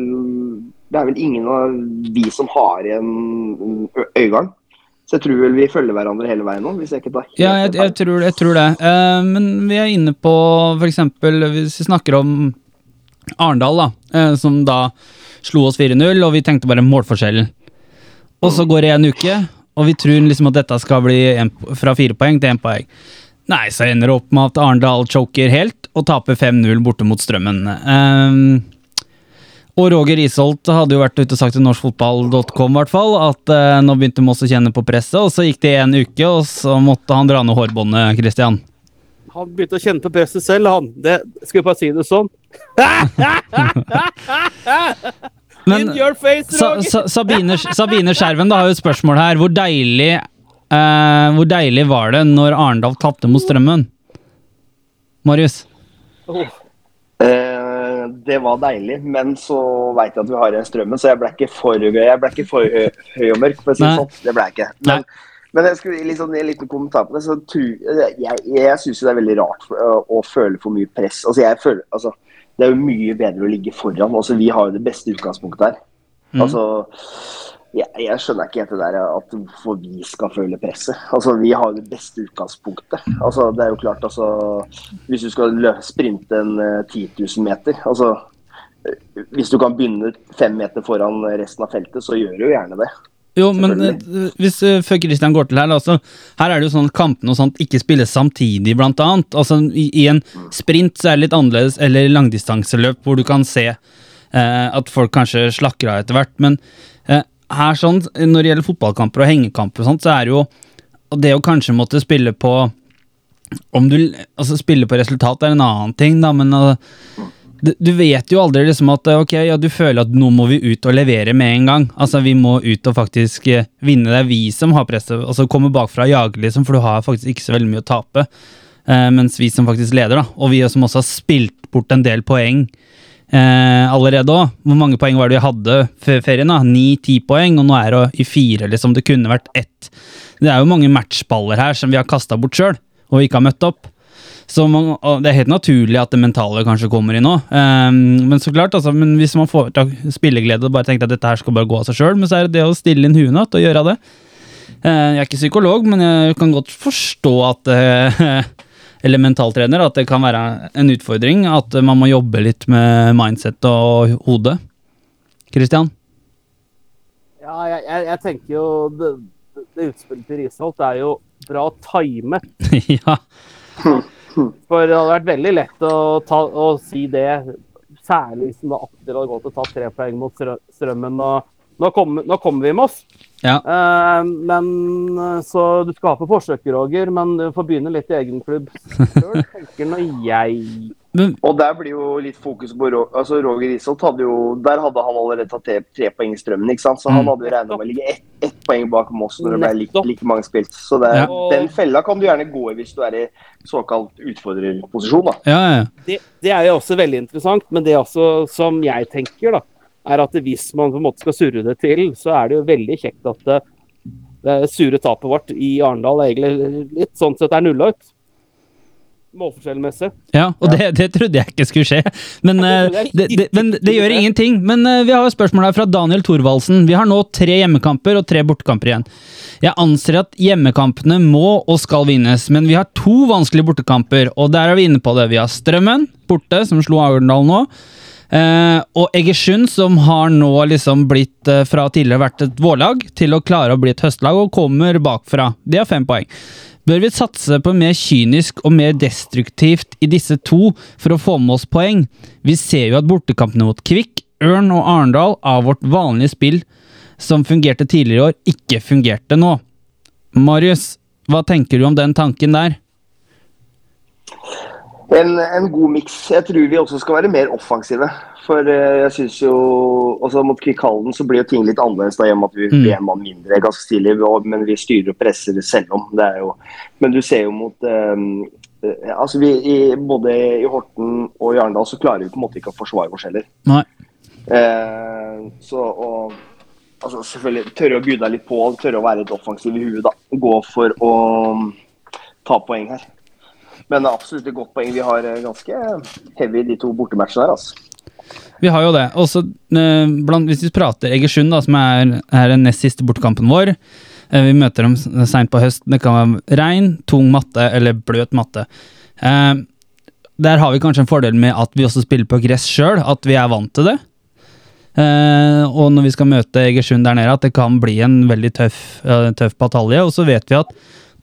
det er vel ingen av vi som har igjen Øygarden. Så jeg tror vel vi følger hverandre hele veien nå. hvis jeg ikke tar Ja, jeg, jeg, tror, jeg tror det. Eh, men vi er inne på f.eks. hvis vi snakker om Arendal, da, eh, som da slo oss 4-0, og vi tenkte bare målforskjellen. Og så går det en uke, og vi tror liksom at dette skal bli en, fra fire poeng til én poeng. Nei, så ender det opp med at Arendal choker helt og taper 5-0 borte mot Strømmen. Um, og Roger Isholt hadde jo vært ute og sagt til norskfotball.com at uh, nå begynte Moss å kjenne på presset, og så gikk det en uke, og så måtte han dra ned hårbåndet, Christian. Han begynte å kjenne på presset selv, han. Det, skal vi bare si det sånn? [LAUGHS] Men In your face, Roger! sa, Sabine, Sabine Skjerven da har jo et spørsmål her. Hvor deilig, uh, hvor deilig var det når Arendal tapte mot Strømmen? Marius? Oh. Eh, det var deilig, men så veit jeg at vi har igjen strømmen, så jeg ble ikke for, jeg ble ikke for høy, høy og mørk, for å si det sånn. Det ble jeg ikke. Men, men jeg skulle liksom, en liten kommentar på det. så Jeg, jeg syns det er veldig rart for, å, å føle for mye press. Altså, jeg føler, altså, det er jo mye bedre å ligge foran. Altså, vi har jo det beste utgangspunktet her. Mm. Altså, jeg, jeg skjønner ikke helt det der at hvorfor vi skal føle presset. Altså, Vi har jo det beste utgangspunktet. Altså, det er jo klart, altså, Hvis du skal sprinte en uh, 10 000 meter altså, eh, Hvis du kan begynne fem meter foran resten av feltet, så gjør du jo gjerne det. Jo, men eh, hvis, eh, før Christian går til her, altså, her er det jo sånn at kampene og sånt ikke spilles samtidig, blant annet. Altså, i, I en sprint så er det litt annerledes, eller langdistanseløp, hvor du kan se eh, at folk kanskje slakker av etter hvert. Men eh, her sånn, når det gjelder fotballkamper og hengekamper og sånt, så er det jo det å kanskje måtte spille på om du, altså Spille på resultat er en annen ting, da, men uh, du, vet jo aldri liksom at uh, ok, ja, du føler at nå må vi ut og levere med en gang. Altså Vi må ut og faktisk uh, vinne. Det er vi som har presset. Altså komme bakfra og jage, liksom, for du har faktisk ikke så veldig mye å tape. Uh, mens vi som faktisk leder, da, og vi som også har spilt bort en del poeng eh, allerede òg. Hvor mange poeng var det vi hadde før ferien? da? Ni-ti poeng, og nå er det i fire, liksom. Det kunne vært ett. Det er jo mange matchballer her som vi har kasta bort sjøl, og ikke har møtt opp. Så man, og det er helt naturlig at det mentale kanskje kommer inn òg. Um, men så klart, altså, men hvis man får tak spilleglede og bare tenker at dette her skal bare gå av seg sjøl, men så er det det å stille inn huet og gjøre det. Uh, jeg er ikke psykolog, men jeg kan godt forstå at uh, [LAUGHS] eller mentaltrener, at det kan være en utfordring at man må jobbe litt med mindset og hode. Christian? Ja, jeg, jeg, jeg tenker jo det, det, det utspillet til Risholt er jo bra timet. [LAUGHS] ja. For det hadde vært veldig lett å, ta, å si det, særlig hvis det akter hadde gått og tatt tre poeng mot Strø- Strømmen. Og nå kommer, nå kommer vi med oss. Ja. Uh, men eh, Så du skal ha på forsøket, Roger, men du får begynne litt i egen klubb [LAUGHS] sjøl, tenker nå jeg. Men, Og der blir jo litt fokus på altså Roger Isholt hadde jo Der hadde han allerede tatt tre, tre poeng i strømmen, ikke sant? så han Mm. hadde jo regna med å ligge ett ett poeng bak Moss når det ble like, like mange spilt. Så det, er- Ja. den fella kan du gjerne gå i hvis du er i såkalt utfordrerposisjon. da. ja, ja. Det, det er jo også veldig interessant, men det også som jeg tenker, da, er at hvis man på en måte skal surre det til, så er det jo veldig kjekt at det, det sure tapet vårt i Arendal egentlig litt sånn sett er nulla ut. Målforskjellmessig. Ja, og Det, det trodde jeg ikke skulle skje. Men, [LAUGHS] det eh, det, men det gjør ingenting. Men eh, vi har et spørsmål her fra Daniel Thorvaldsen. Vi har nå tre hjemmekamper og tre bortekamper igjen. Jeg anser at hjemmekampene må og skal vinnes, men vi har to vanskelige bortekamper, og der er vi inne på det. Vi har Strømmen borte, som slo Arendal nå. Uh, og Egersund, som har nå liksom blitt uh, fra tidligere vært et vårlag til å klare å bli et høstlag, og kommer bakfra. De har fem poeng. Bør vi satse på mer kynisk og mer destruktivt i disse to for å få med oss poeng? Vi ser jo at bortekampene mot Kvikk, Ørn og Arendal av vårt vanlige spill som fungerte tidligere i år, ikke fungerte nå. Marius, hva tenker du om den tanken der? En, en god miks. Jeg tror vi også skal være mer offensive. For eh, jeg syns jo også Mot Kvikkhallen så blir jo ting litt annerledes da, gjennom at vi Mm. blir en mann mindre ganske tidlig. Men vi styrer og presser selv om. Det er jo Men du ser jo mot eh, Altså vi, i, Både i Horten og i Arendal så klarer vi på en måte ikke å forsvare oss heller. Nei. Eh, så og altså selvfølgelig tørre å deg litt på, tørre å være litt offensiv i huet. da, Gå for å ta poeng her. Men absolutt et godt poeng. Vi har ganske heavy de to bortematchene her. altså. Vi har jo det. Også, eh, blant, hvis vi prater Egersund, da, som er, er den nest siste bortekampen vår. Eh, vi møter dem seint på høsten. Det kan være regn, tung matte eller bløt matte. Eh, der har vi kanskje en fordel med at vi også spiller på gress sjøl, at vi er vant til det. Og når vi skal møte Egersund der nede, at det kan bli en veldig tøff, tøff batalje. Og så vet vi at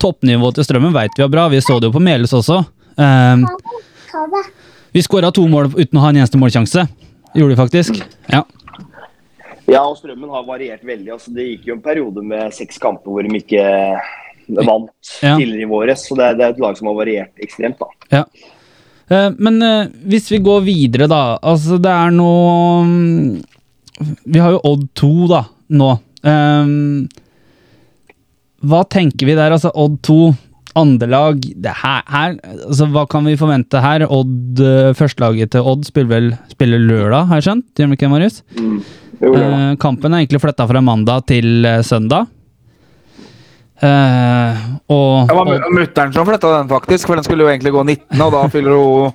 toppnivået til Strømmen vet vi er bra. Vi så det jo på Melhus også. Eh, vi skåra to mål uten å ha en eneste målsjanse. Gjorde vi faktisk. Ja. Ja, og strømmen har variert veldig. altså Det gikk jo en periode med seks kamper hvor de ikke vant Ja. tidligere i våres. Så det det er et lag som har variert ekstremt. da. ja. Eh, men eh, hvis vi går videre, da. Altså, det er nå mm, Vi har jo Odd 2, da, nå. Eh, hva tenker vi der? Altså, Odd 2, andrelag det her, her, altså, Hva kan vi forvente her? Odd, eh, Førstelaget til Odd spiller vel spiller lørdag, har jeg skjønt? Gjør de ikke det, Marius? Jo, ja. Eh, kampen er egentlig flytta fra mandag til eh, søndag. Eh, og, Det var mutter'n som flytta den, faktisk. For den skulle jo egentlig gå 19, og da fyller hun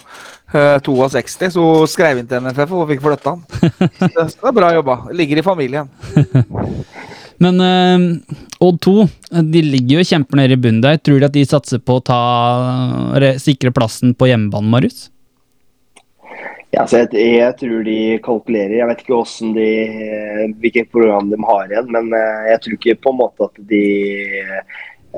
eh, 62. Så hun skrev inn til NFF og fikk flytta den. [LAUGHS] Så det er bra jobba. Ligger i familien. [LAUGHS] Men uh, Odd 2 de ligger jo og nede i bunnen der. Tror du at de satser på å ta, sikre plassen på hjemmebane, Marius? Ja, jeg, jeg tror de kalkulerer. Jeg vet ikke de, hvilket program de har igjen, men eh, jeg tror ikke på en måte at de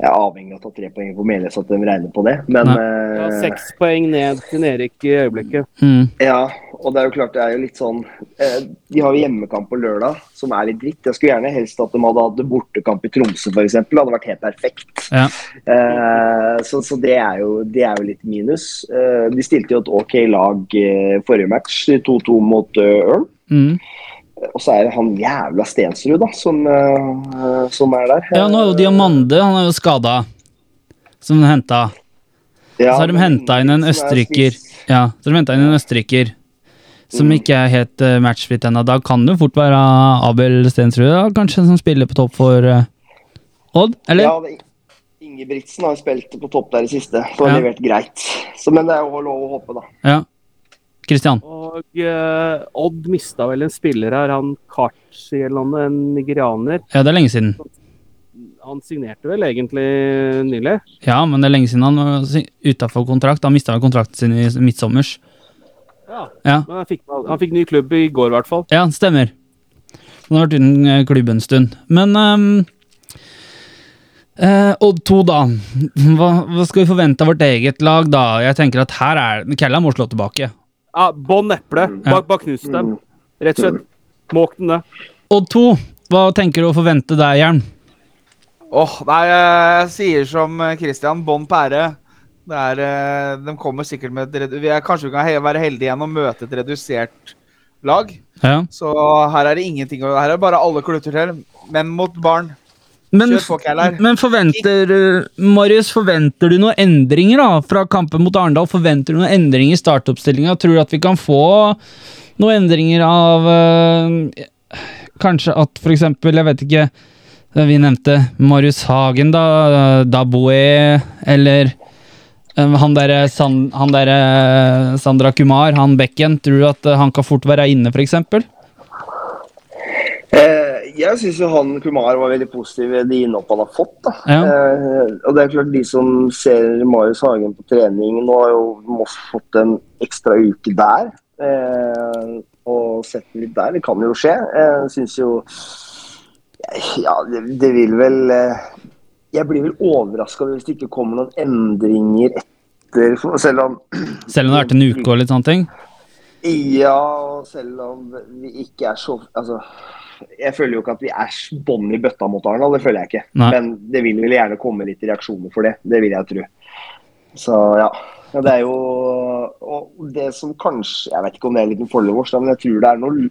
er avhengig av å ta tre poeng på Meløs, at de regner på det. Men Ja, eh, Seks poeng ned til Erik i øyeblikket. Mm. ja, og det er jo klart det er jo litt sånn uh, De har jo hjemmekamp på lørdag, som er litt dritt. Jeg skulle gjerne helst at de hadde hatt bortekamp i Tromsø, f.eks. Det hadde vært helt perfekt. Ja. Uh, så så det, er jo, det er jo litt minus. Eh, de stilte jo et OK lag eh, forrige match, 2-2 mot eh, Ørn. Mm. Og så er det han jævla Stensrud, da, som, eh, som er der. ja, nå er jo Diamande han er jo skada, som de henta. Ja, Så har de henta inn en er østerriker. Ja, så har de hentet inn en østerriker som Mm. ikke er helt uh, matchfit ennå. Da kan det jo fort være Abel Stensrud, da, kanskje, som spiller på topp for uh, Odd? Eller? Ja, det, Ingebrigtsen har spilt på topp der i siste, så har Ja. levert greit. Så, men det er jo lov å håpe, da. Ja. Christian? Og eh, Odd mista vel en spiller her, han Karchi eller noe, en nigerianer. Ja, det er lenge siden. Han signerte vel egentlig nylig. Ja, men det er lenge siden han var utafor kontrakt. Han mista kontrakten sin i midtsommers. Ja, Ja. men han fikk, han fikk ny klubb i går, i hvert fall. Ja, stemmer. Han har vært uten eh, klubb en stund. Men um, eh, Odd 2, da. Hva, hva skal vi forvente av vårt eget lag, da? Jeg tenker at her er Kella må slå tilbake. Ja, Bånn eple. Bak, bak knus dem. Rett og slett. Måk den, det. Odd 2, hva tenker du å forvente der, Jern? Åh, nei, jeg sier som eh, Christian, bånn pære. Det er, eh, de kommer sikkert med et vi er, Kanskje vi kan være heldige igjen og møte et redusert lag. Ja. Så her er det ingenting å Her er det bare alle klutter til. Men mot barn. Men, men forventer eh, Marius, forventer du noen endringer da fra kampen mot Arendal? Forventer du noen endringer i startoppstillinga? Tror du at vi kan få noen endringer av øh, Kanskje at eksempel, jeg vet ikke eh, Vi nevnte Marius Hagen, da. Daboe, eller han derre San, der, Sandra Kumar, han Bekken. Tror du at han kan fort være inne, eksempel? Eh, jeg syns jo han Kumar var veldig positiv i de innhopp han har fått. da. Ja. Eh, og det er klart De som ser Marius Hagen på trening Nå har jo Moss fått en ekstra uke der. Eh, og sett litt der. Det kan jo skje. Jeg syns jo Ja, det, det vil vel eh, Jeg blir vel overraska hvis det ikke kommer noen endringer etter Selv om Selv om det har vært en uke og litt sånne ting? Ja, og selv om vi ikke er så Altså, jeg føler jo ikke at vi er bånn i bøtta mot Arendal, det føler jeg ikke. Nei. Men det vil vel gjerne komme litt reaksjoner for det. Det vil jeg tro. Så ja. Ja, det er jo og det som kanskje Jeg vet ikke om det er en liten fordel vår, men jeg tror det er noe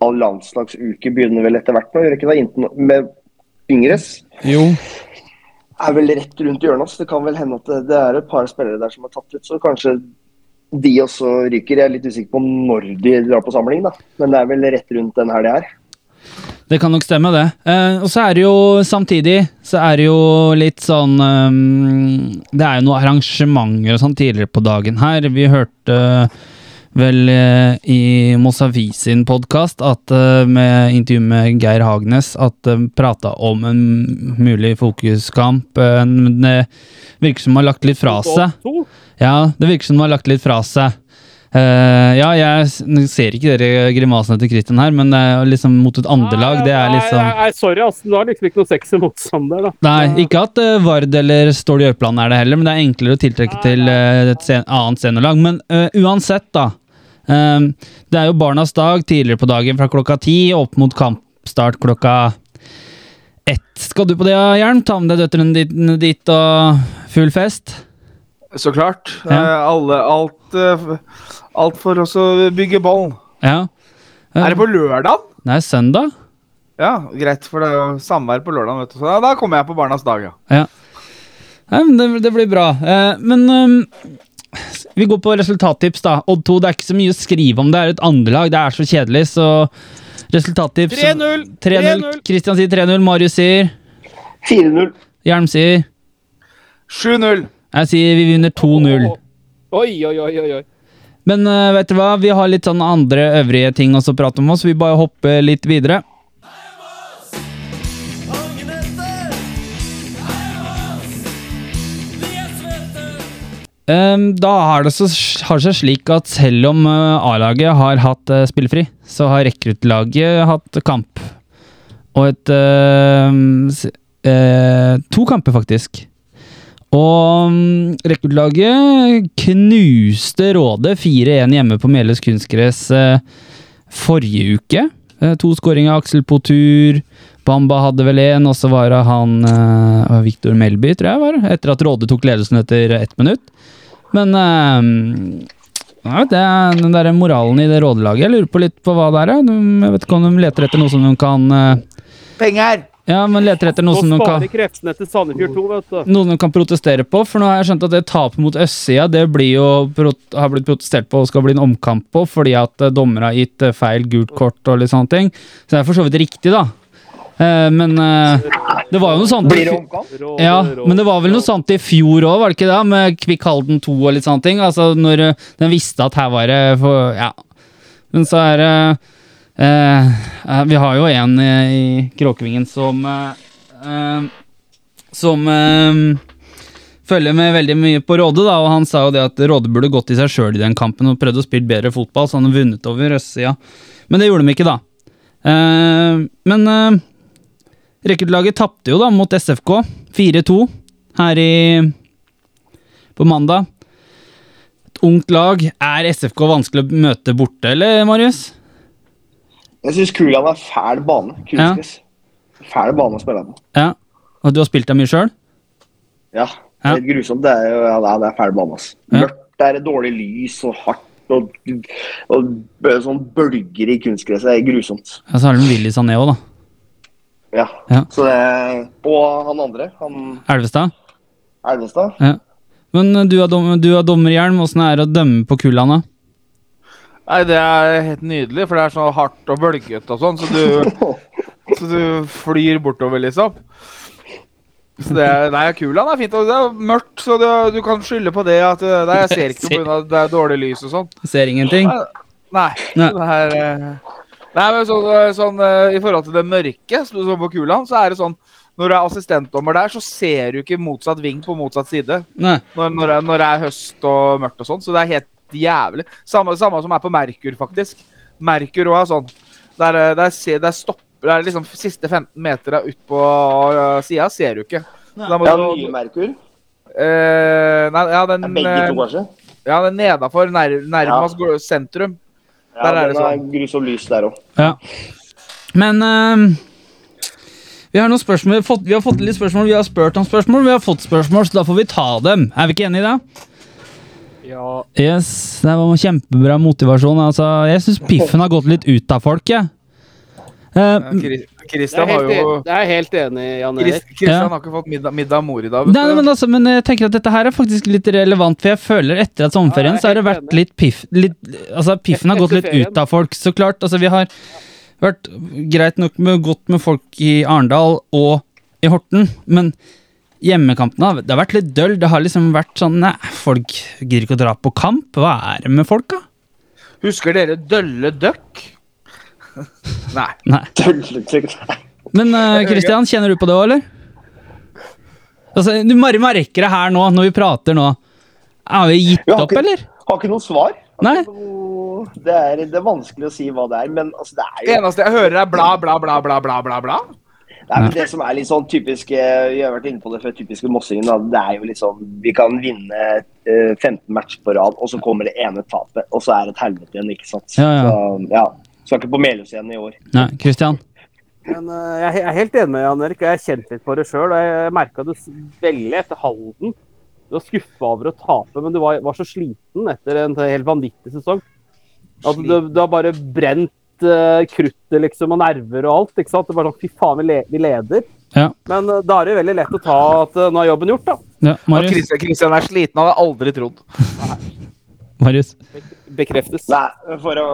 all landslagsuke begynner vel etter hvert nå, gjør ikke det? Med yngres Jo. er vel rett rundt hjørnet. Så det kan vel hende at det, det er et par spillere der som er tatt ut. Så kanskje de også ryker. Jeg er litt usikker på når de drar på samling, da. Men det er vel rett rundt den helga her. Det kan nok stemme, det. Eh, og så er det jo samtidig så er det jo litt sånn um, Det er jo noen arrangementer og sånn tidligere på dagen her. Vi hørte vel eh, i Mosavi sin podkast med intervju med Geir Hagnes at de prata om en mulig fokuskamp. eh, men det virker som de har lagt litt fra seg. Ja, det virker som de har lagt litt fra seg. Eh, ja, jeg ser ikke dere grimasene til Christian her, men er liksom mot et andrelag. Det er liksom Nei, nei, sorry, ass. Du har liksom ikke noe sexy motstander, da. Nei, ikke at uh, Vard eller Stål Jørpeland er det heller, men det er enklere å tiltrekke Nei, til nei. eh, et sen annet scenelag. Men uansett, da. eh, det er jo Barnas dag tidligere på dagen fra klokka ti opp mot kampstart klokka ett. Skal du på det, Jern? Ta med deg døtrene dine dit og full fest? Så klart. Ja. Eh, alle, alt, eh, alt for oss å bygge ball. Ja. Er det på lørdag? Er søndag. Ja, greit, for det er jo samvær på lørdag. vet du. Så da, da kommer jeg på Barnas dag, ja. Ja. Nei, men det, det blir bra. Eh, men um, vi går på resultattips, da. Odd 2, det er ikke så mye å skrive om. Det er et andrelag, det er så kjedelig, så resultattips 3-0! 3-0. Kristian sier 3-0, Marius sier 4-0. Hjelm sier 7-0. Jeg sier vi vinner 2-0. Oi, oi, oi, oi. Men uh, vet du hva, vi har litt sånn andre øvrige ting også å prate om oss. Vi bare hopper litt videre. Ehm, da har det, så, har det seg slik at selv om øh, A-laget har hatt spillfri, spillefri, så har rekruttlaget hatt kamp. Og et øh, eh, To kamper, faktisk. Og rekordlaget knuste Råde 4-1 hjemme på Meløs kunstgress eh, forrige uke. Eh, to skåringer av Aksel Potur. Bamba hadde vel én, og så var det han uh, Viktor Melby, tror jeg var, etter at Råde tok ledelsen etter ett minutt. Men eh, ja, det den der moralen i det rådelaget. Jeg lurer på litt på hva det er. Jeg vet ikke om de leter etter noe som de kan eh, Penger! Ja, men leter etter noe Nå som de kan kreftene til Sandefjord 2, vet du. noen de kan protestere på, for nå har jeg skjønt at det tapet mot østsida det blir jo prot har blitt protestert på og skal bli en omkamp på, fordi at eh, dommere har gitt eh, feil gult kort og litt sånne ting. Så det er for så vidt riktig, da. Eh, men det var jo noe sånt Blir det omkamp? Ja, men det var vel noe sånt i fjor òg, var det ikke det? Med Kvikk Halden 2 og litt sånne ting. Altså når den visste at her var det for Ja. Men så er det Vi har jo en eh, i Kråkevingen som eh, eh, Som eh, følger med veldig mye på Råde, da, og han sa jo det at Råde burde gått i seg sjøl i den kampen og prøvd å spille bedre fotball, så han hadde vunnet over østsida. Men det gjorde de ikke, da. Eh, men eh, Rekruttlaget tapte jo da mot SFK 4-2 her i på mandag. Et ungt lag. Er SFK vanskelig å møte borte, eller, Marius? Jeg syns Kulan er fæl bane. Kunstgress. Fæl bane å spille på. Ja. Og du har spilt der mye sjøl? Ja. Ja. Det er grusomt. Det er, ja, det er, fæl bane. ass. Ja. Mørkt, det er dårlig lys og hardt. Og, og og sånn bølger i kunstgresset. Det er grusomt. Ja, så har de Willy Sané òg, da. Ja. Ja. Så det, og han andre, han Elvestad. Elvestad. Ja. Men eh, du har, dom, dommerhjelm. Åssen er det å dømme på Kullane? Nei, det er helt nydelig, for det er så hardt og bølgete og sånn, så du, [LAUGHS] så du flyr bortover, liksom. Så det er, nei, kula er fint, og det er mørkt, så du, du kan skylde på det at eh, Nei, jeg ser ikke pga. det er dårlig lys og sånn. Ser ingenting? Nei. Nei. Det er eh, Nei, men sånn, eh, sånn I forhold til det mørke så- sånn på Kulan, så er det sånn Når du er assistentdommer der, så ser du ikke motsatt ving på motsatt side. Nei. Når, når, det, når det er høst og mørkt og sånn. Så det er helt jævlig. Samme, samme som er på Merkur, faktisk. Merkur òg er sånn. Der, eh, der, der stopper det er liksom Siste 15 meter ut på uh, sida ser du ikke. Så da må Ja, du- nye Merkur. eh, nei, ja, den, begge to, eh, kanskje? ja, den nedafor, nær, nærmest ja. sentrum. Ja, der er det sånn. er grusomt lys der òg. Ja. Men uh, vi har noen spørsmål. Vi har, fått, vi har fått litt spørsmål, vi har spurt om spørsmål, vi har fått spørsmål, så da får vi ta dem. Er vi ikke enige i det? Ja, Yes, det var kjempebra motivasjon. Altså, jeg syns piffen har gått litt ut av folk, jeg. Eh, er Christian har jo det er helt enig Jan Erik. Christian Ja. har ikke fått middag, middag av mor i dag. vet Nei, men, altså, men jeg tenker at dette her er faktisk litt relevant, for jeg føler etter at sommerferien Ja, så har det vært litt piff litt, Altså, piffen har gått litt ut av folk, så klart. Altså, vi har vært greit nok med godt med folk i Arendal og i Horten, men hjemmekampene det har vært litt døll. Det har liksom vært sånn Nei, folk gidder ikke å dra på kamp. Hva er det med folk, da? Husker dere Dølle Duck? [LAUGHS] Nei. Nei. Men Men uh, kjenner du på det òg, eller? Altså, du merker det her nå, når vi prater nå. Har vi gitt Vi har opp, ikke- eller? Har ikke noe svar. Nei. Det er, det er vanskelig å si hva det er, men altså, det er Det eneste jeg hører, er bla, bla, bla, bla, bla, bla. bla. Det, men det som er litt sånn typisk Vi har vært inne på det før, typiske mossingen. Da. Det er jo liksom Vi kan vinne eh, 15 matcher på rad, og så kommer det ene tapet, og så er det et helvete igjen, ikke sant. Ja, ja. Så, ja. Skal ikke på Melhus igjen i år. Nei, Christian. Men eh, jeg jeg er helt enig med Jan Erik, og jeg har kjent litt på det sjøl. Jeg merka det veldig etter Halden. Du var skuffa over å tape, men du var, var så sliten etter en helt vanvittig sesong. At du, du har bare brent uh, kruttet liksom, og nerver og alt. ikke sant? Det bare sånn, Fy faen, vi, le, vi leder. Ja. Men uh, da er det jo veldig lett å ta at uh, nå er jobben gjort, da. ja At Marius. Christian, Christian er sliten, hadde jeg aldri trodd. [LAUGHS] Marius. Bekreftes. Nei, for å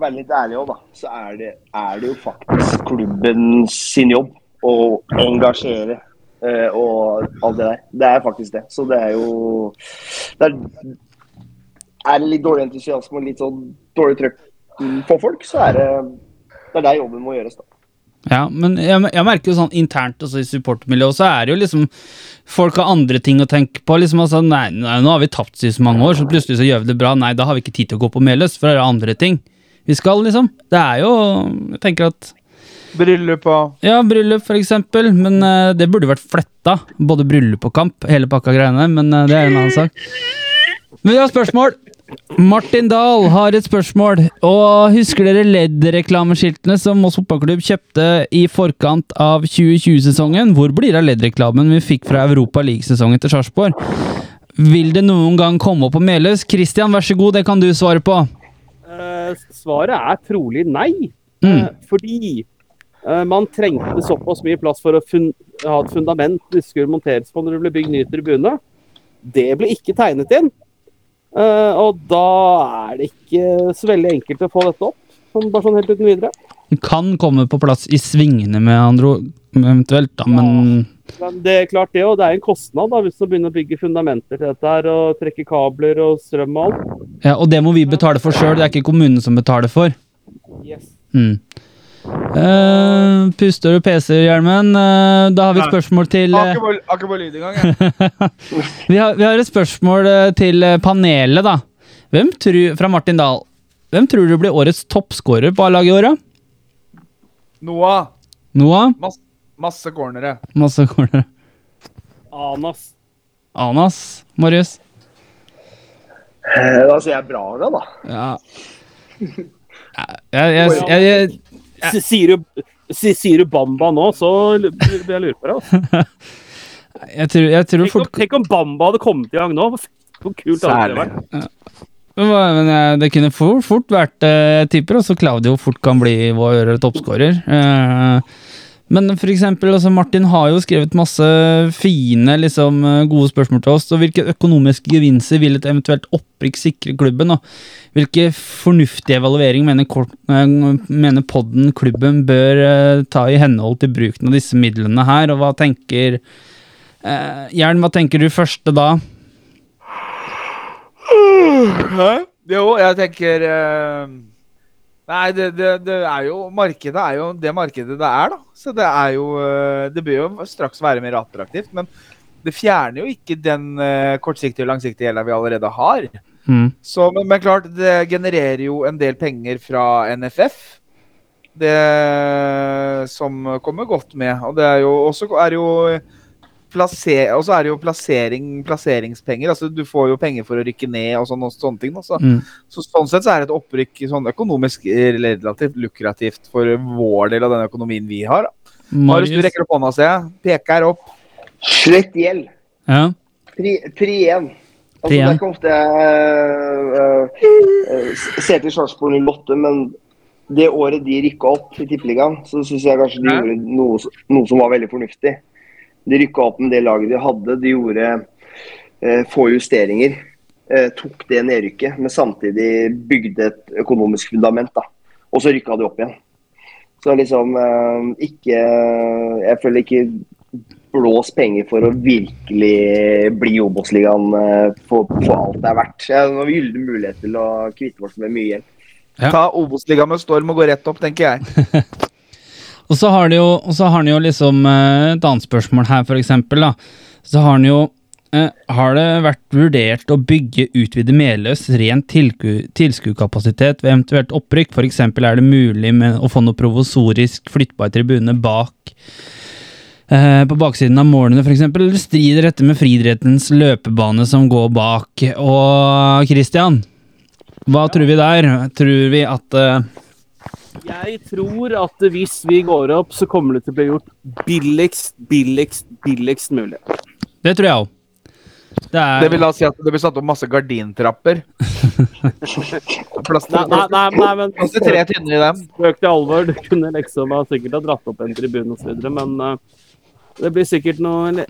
være litt ærlig òg, da, så er det, er det jo faktisk klubben sin jobb å engasjere uh, og alt det der. Det er faktisk det. Så det er jo det er, er litt dårlig entusiasme og litt sånn dårlig trøkk på folk, så er det det er der jobben må gjøres, da. Ja, men jeg, jeg merker jo sånn internt altså, i supportermiljøet, så er det jo liksom Folk har andre ting å tenke på. liksom altså, nei, nei, nå har vi tapt i så mange år, så plutselig så gjør vi det bra. Nei, da har vi ikke tid til å gå på Meløs, for det er andre ting vi skal, liksom. Det er jo Jeg tenker at Bryllup og Ja, bryllup for eksempel, men uh, det burde vært fletta. Både bryllup og kamp, hele pakka greiene, men uh, det er en annen sak. Men vi har spørsmål. Martin Dahl har et spørsmål. Og husker dere LED-reklameskiltene som Moss fotballklubb kjøpte i forkant av 2020-sesongen? Hvor blir det av LED-reklamen vi fikk fra Europa League-sesongen til Sarpsborg? Vil det noen gang komme opp på Meløs? Christian, vær så god, det kan du svare på. Eh, svaret er trolig nei. Mm. Eh, fordi eh, man trengte såpass mye plass for å ha et fundament det skulle monteres på når det ble bygd ny tribune. Det ble ikke tegnet inn. Eh, og da er det ikke så veldig enkelt å få dette opp. Sånn, bare sånn helt uten videre. Den kan komme på plass i svingene med andre ord, eventuelt, da, men Men det er klart det, og det er en kostnad da, hvis du begynner å bygge fundamenter til dette her, og trekke kabler og strøm og alt. Ja, og det må vi betale for sjøl, det er ikke kommunen som betaler for. Yes. Mm. Eh, puster du PC-hjelmen? Uh, da har vi et spørsmål til uh, eh, på- har ikke på lyd engang, jeg. [LAUGHS] vi, har, vi har et spørsmål eh, til eh, panelet, da. Hvem tru, fra Martin Dahl. Hvem tror du blir årets toppskårer på A-laget i år? da? Noah. Noah? Masse, masse cornere. Masse cornere. Anas. Anas? Marius? Eh, Da sier jeg Braga, da. Ja. Jeg Jeg, jeg, jeg, Sier du, sier du Bamba nå, så blir jeg lurt på det. Altså. [LAUGHS] jeg, tror, jeg tror Tenk, om, tenk om Bamba hadde kommet i gang nå. Hvor kult hadde det vært? vært? Men eh, det kunne fort, fort vært eh, Jeg tipper også Claudio fort kan bli vår toppskårer. Eh, Men for eksempel, altså Martin har jo skrevet masse fine, liksom, eh, gode spørsmål til oss. Og hvilke økonomiske gevinster vil et eventuelt opprykk sikre klubben? Og hvilke fornuftige evaluering mener, eh, mener podden klubben bør eh, ta i henhold til bruken av disse midlene her? Og hva tenker eh, Jern, hva tenker du første da? Hæ? Jo, jeg tenker eh, Nei, det, det, det er jo Markedet er jo det markedet det er, da. Så det er jo eh, Det bør jo straks være mer attraktivt. Men det fjerner jo ikke den eh, kortsiktige og langsiktige gjelda vi allerede har. Mm. Så, men, men klart, det genererer jo en del penger fra NFF. Det som kommer godt med. Og det er jo også er jo plasser, og så er det jo plassering, plasseringspenger. altså Du får jo penger for å rykke ned og sånne, og sånne ting. da, Så, Mm. så sånn sett så er et opprykk sånn økonomisk relativt lukrativt for vår del av den økonomien vi har. da. Marius, du rekker opp hånda, ser jeg. Peker opp. Slett gjeld. Ja. Pri- Pri 1. Altså, det er ikke ofte jeg uh, uh, ser til Sarpsborg 08, men det året de rykka opp i Tippeligaen, så syns jeg kanskje de Ja. gjorde noe, noe som var veldig fornuftig. De rykka opp med det laget de hadde. De gjorde eh, få justeringer. Eh, tok det nedrykket, men samtidig bygde et økonomisk fundament. da. Og så rykka de opp igjen. Så liksom eh, ikke Jeg føler ikke blås penger for å virkelig bli Obos-ligaen eh, for, for alt det er verdt. Ja, Nå har vi gyllen mulighet til å kvitte oss med mye gjeld. Ja. Ta Obos-ligaen med storm og gå rett opp, tenker jeg. [LAUGHS] Og så har han jo, liksom eh, et annet spørsmål her, for eksempel. Da. Så har han jo eh, Har det vært vurdert å bygge utvide Meløs rent tilskuerkapasitet ved eventuelt opprykk? Eksempel er det mulig å få noe provosorisk flyttbar tribune bak eh, på baksiden av målene, f.eks., eller strider dette med friidrettens løpebane som går bak? Og Christian, hva tror vi der? Tror vi at eh, Jeg tror at hvis vi går opp, så kommer det til å bli gjort billigst, billigst, billigst mulig. Det tror jeg òg. Det er Det vil da si at det blir satt opp masse gardintrapper. [LAUGHS] Plass til, nei, nei, nei men plass til tre tynner i dem. spøk til alvor. Du kunne liksom ha sikkert ha dratt opp en tribune osv., men uh, det blir sikkert noe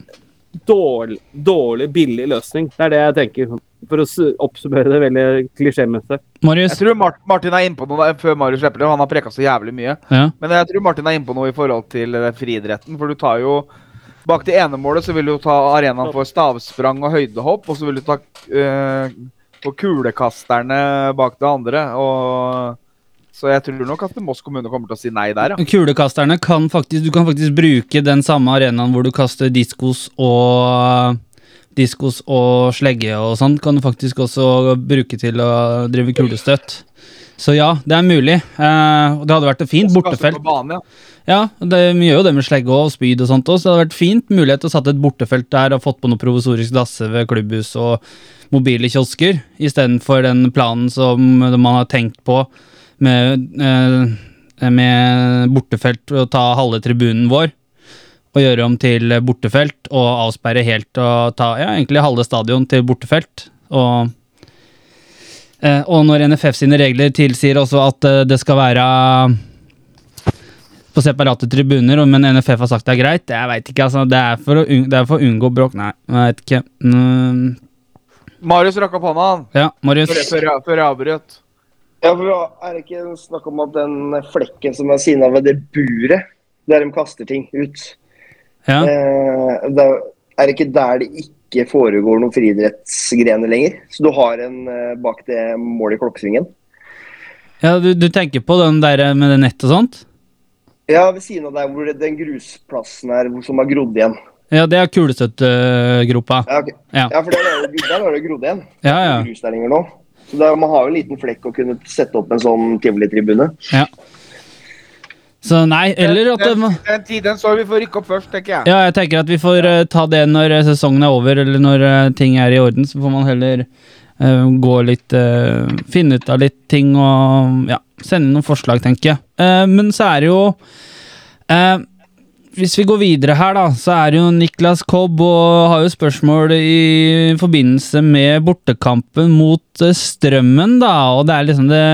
dårlig, dårlig, billig løsning. Det er det jeg tenker, for å oppsummere det veldig klisjémessig. Marius? Jeg tror Mart Martin er innpå noe før Marius slipper det. Han har preka så jævlig mye. Ja. Men jeg tror Martin er innpå noe i forhold til eh, friidretten. For du tar jo Bak det ene målet så vil du ta arenaen for stavsprang og høydehopp, og så vil du ta eh, for kulekasterne bak det andre. Og så jeg tror nok at Moss kommune kommer til å si nei der, ja. Kulekasterne kan faktisk Du kan faktisk bruke den samme arenaen hvor du kaster diskos og Diskos og slegge og sånn, kan du faktisk også bruke til å drive kulestøtt. Så ja, det er mulig. Eh, det hadde vært et fint bortefelt. banen, ja. Ja, det, vi gjør jo det med slegge og spyd og sånt også, så det hadde vært fint mulighet til å satt et bortefelt der og fått på noe provisorisk dasse ved klubbhus og mobile kiosker, istedenfor den planen som man har tenkt på med, eh, med bortefelt og ta halve tribunen vår og gjøre om til bortefelt og avsperre helt og ta ja, egentlig halve stadion til bortefelt. Og, eh, og når NFF sine regler tilsier også at eh, det skal være på separate tribuner, men NFF har sagt det er greit. Jeg veit ikke, altså. Det er for å, unngå, det for å unngå bråk. Nei, jeg veit ikke. Mm, Marius rakk opp hånda, han. ja, Marius. Før, jeg- før jeg avbrøt. Ja, for Er det ikke snakk om at den flekken som er siden av det buret, der de kaster ting ut Ja. eh, det er- det ikke der det ikke foregår noen friidrettsgrener lenger? Så du har en eh, bak det målet i klokkesvingen? ja, du, du tenker på den der med det nettet og sånt? Ja, ved siden av der hvor den grusplassen er som har grodd igjen. Ja, det er kulestøttegropa. Ja, okay. Ja. ja for der er det, der har det grodd igjen. Ja, ja. Grus der lenger nå. Så der, man har jo en liten flekk å kunne sette opp en sånn tivolitribune. ja. Så nei, eller at den, den tiden så vi får rykke opp først, tenker jeg. Ja, jeg tenker at vi får uh, ta det når eh, sesongen er over, eller når uh, ting er i orden. Så får man heller uh, gå litt Finne ut av litt ting og ja, sende inn noen forslag, tenker jeg. Eh, men så er det jo eh, Hvis vi går videre her, da, så er jo Niklas Kobb og har jo spørsmål i forbindelse med bortekampen mot eh, Strømmen, da. Og det er liksom Det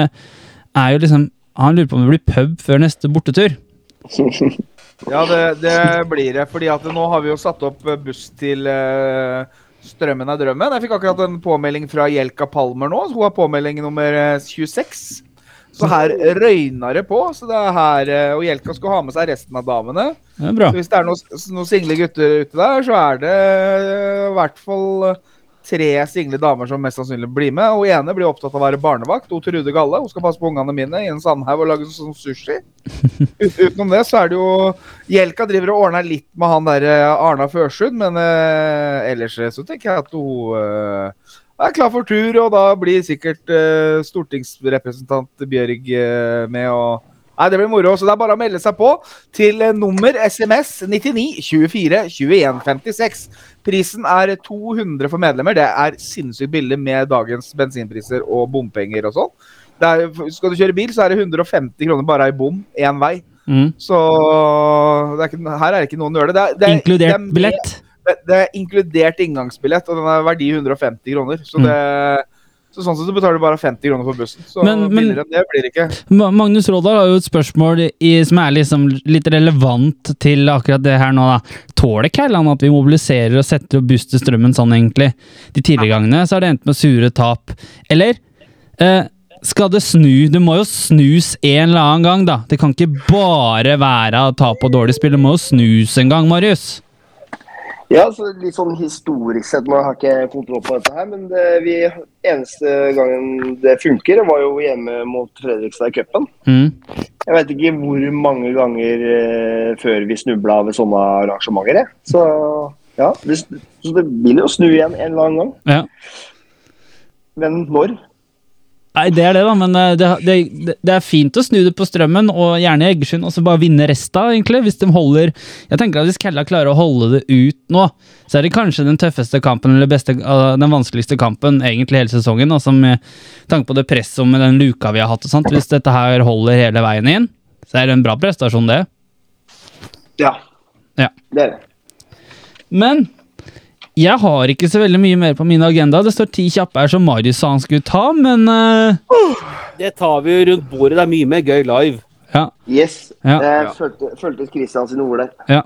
er jo liksom Han lurer på om det blir pub før neste bortetur. [LAUGHS] Ja, det, det blir det. fordi at nå har vi jo satt opp eh, buss til uh, Strømmen er drømmen. Jeg fikk akkurat en påmelding fra Jelka Palmer nå. Hun har påmelding nummer eh, 26. Så her røyner det på. så det er her, eh, Og Hjelka skal ha med seg resten av damene. Det bra. Så hvis det er noen, noen single gutter ute der, så er det eh, i hvert fall tre single damer som mest sannsynlig blir med. Hun ene blir opptatt av å være barnevakt. Hun Trude Galle hun skal passe på ungene mine i en sandhaug og lage sånn sushi. [LAUGHS] Ut, utenom det så er det jo Hjelka driver og ordner litt med han der eh, Arna Førsund, men eh, ellers eh, så tenker jeg at hun eh, er klar for tur, og da blir sikkert uh, stortingsrepresentant Bjørg uh, med og Nei, Det blir moro. Så det er bare å melde seg på til eh, nummer SMS 99 24 21 56. Prisen er 200 for medlemmer. Det er sinnssykt billig med dagens bensinpriser og bompenger og sånn. Skal du kjøre bil, så er det 150 kroner bare i bom én vei. Mm. Så det er ikke, her er det ikke noen nøle. Det er, det er, det er Inkludert billett. Det, det er inkludert inngangsbillett, og den er verdi 150 kroner. Så, det, så sånn sett så betaler du bare 50 kroner for bussen. Så Mm. Men- men- det blir det ikke. Magnus Rådal har jo et spørsmål i, som er liksom litt relevant til akkurat det her nå. da. Tåler Kælland at vi mobiliserer og setter opp buss til strømmen sånn, egentlig? De tidligere gangene så har det endt med sure tap. Eller eh, skal det snu? Det må jo snus en eller annen gang, da. Det kan ikke bare være tap og dårlig spill. Det må jo snus en gang, Marius. Ja, så litt sånn historisk sett, man har ikke kontroll på dette her, men det, vi, eneste gangen det funker, var jo hjemme mot Fredrikstad i cupen. Mm. Jeg vet ikke hvor mange ganger eh, før vi snubla ved sånne arrangementer. Jeg. Så ja, det, så det vil jo snu igjen en eller annen gang. Ja. Men når? Nei, det er det, da, men eh, det, det, det er fint å snu det på strømmen, og gjerne i Egersund, og så bare vinne resta, egentlig. Hvis de holder Jeg tenker at hvis Kella klarer å holde det ut nå, så er det kanskje den tøffeste kampen, eller beste, eh, den vanskeligste kampen, egentlig hele sesongen. Altså med tanke på det presset og med den luka vi har hatt og sånt. Hvis dette her holder hele veien inn, så er det en bra prestasjon, det. Ja. Ja. Det er det. Men jeg har ikke så veldig mye mer på min agenda. Det står ti kjappe her som Marius sa han skulle ta, men uh... Det tar vi jo rundt bordet. Det er mye mer gøy live. ja. Yes. Ja. Jeg følte, følte Christian sine ord der. ja.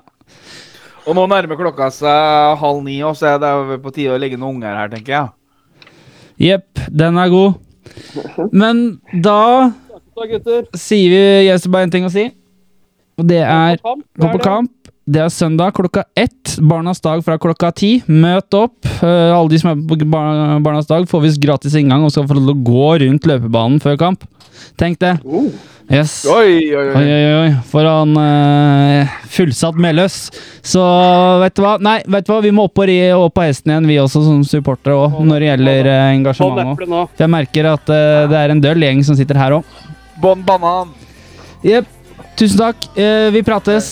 Og nå nærmer klokka seg halv ni, og så er det på tide å legge noen unger her, tenker jeg. Jepp, den er god. Men da Da, gutter. sier vi Jesper bare en ting å si. Og det er gå på kamp. Det er søndag klokka ett. Barnas dag fra klokka ti. Møt opp. Eh, alle de som er på bar Barnas dag, får visst gratis inngang og skal få lov til å gå rundt løpebanen før kamp. Tenk det. Yes. Oi, oi, Oi. Foran uh, fullsatt Meløs. Så vet du hva? Nei, vet du hva? Vi må opp og ri opp på hesten igjen, vi også som supportere òg, når det gjelder uh, engasjement. For jeg merker at uh, det er en døll gjeng som sitter her òg. Bånn banan. Jepp. Tusen takk. Vi prates.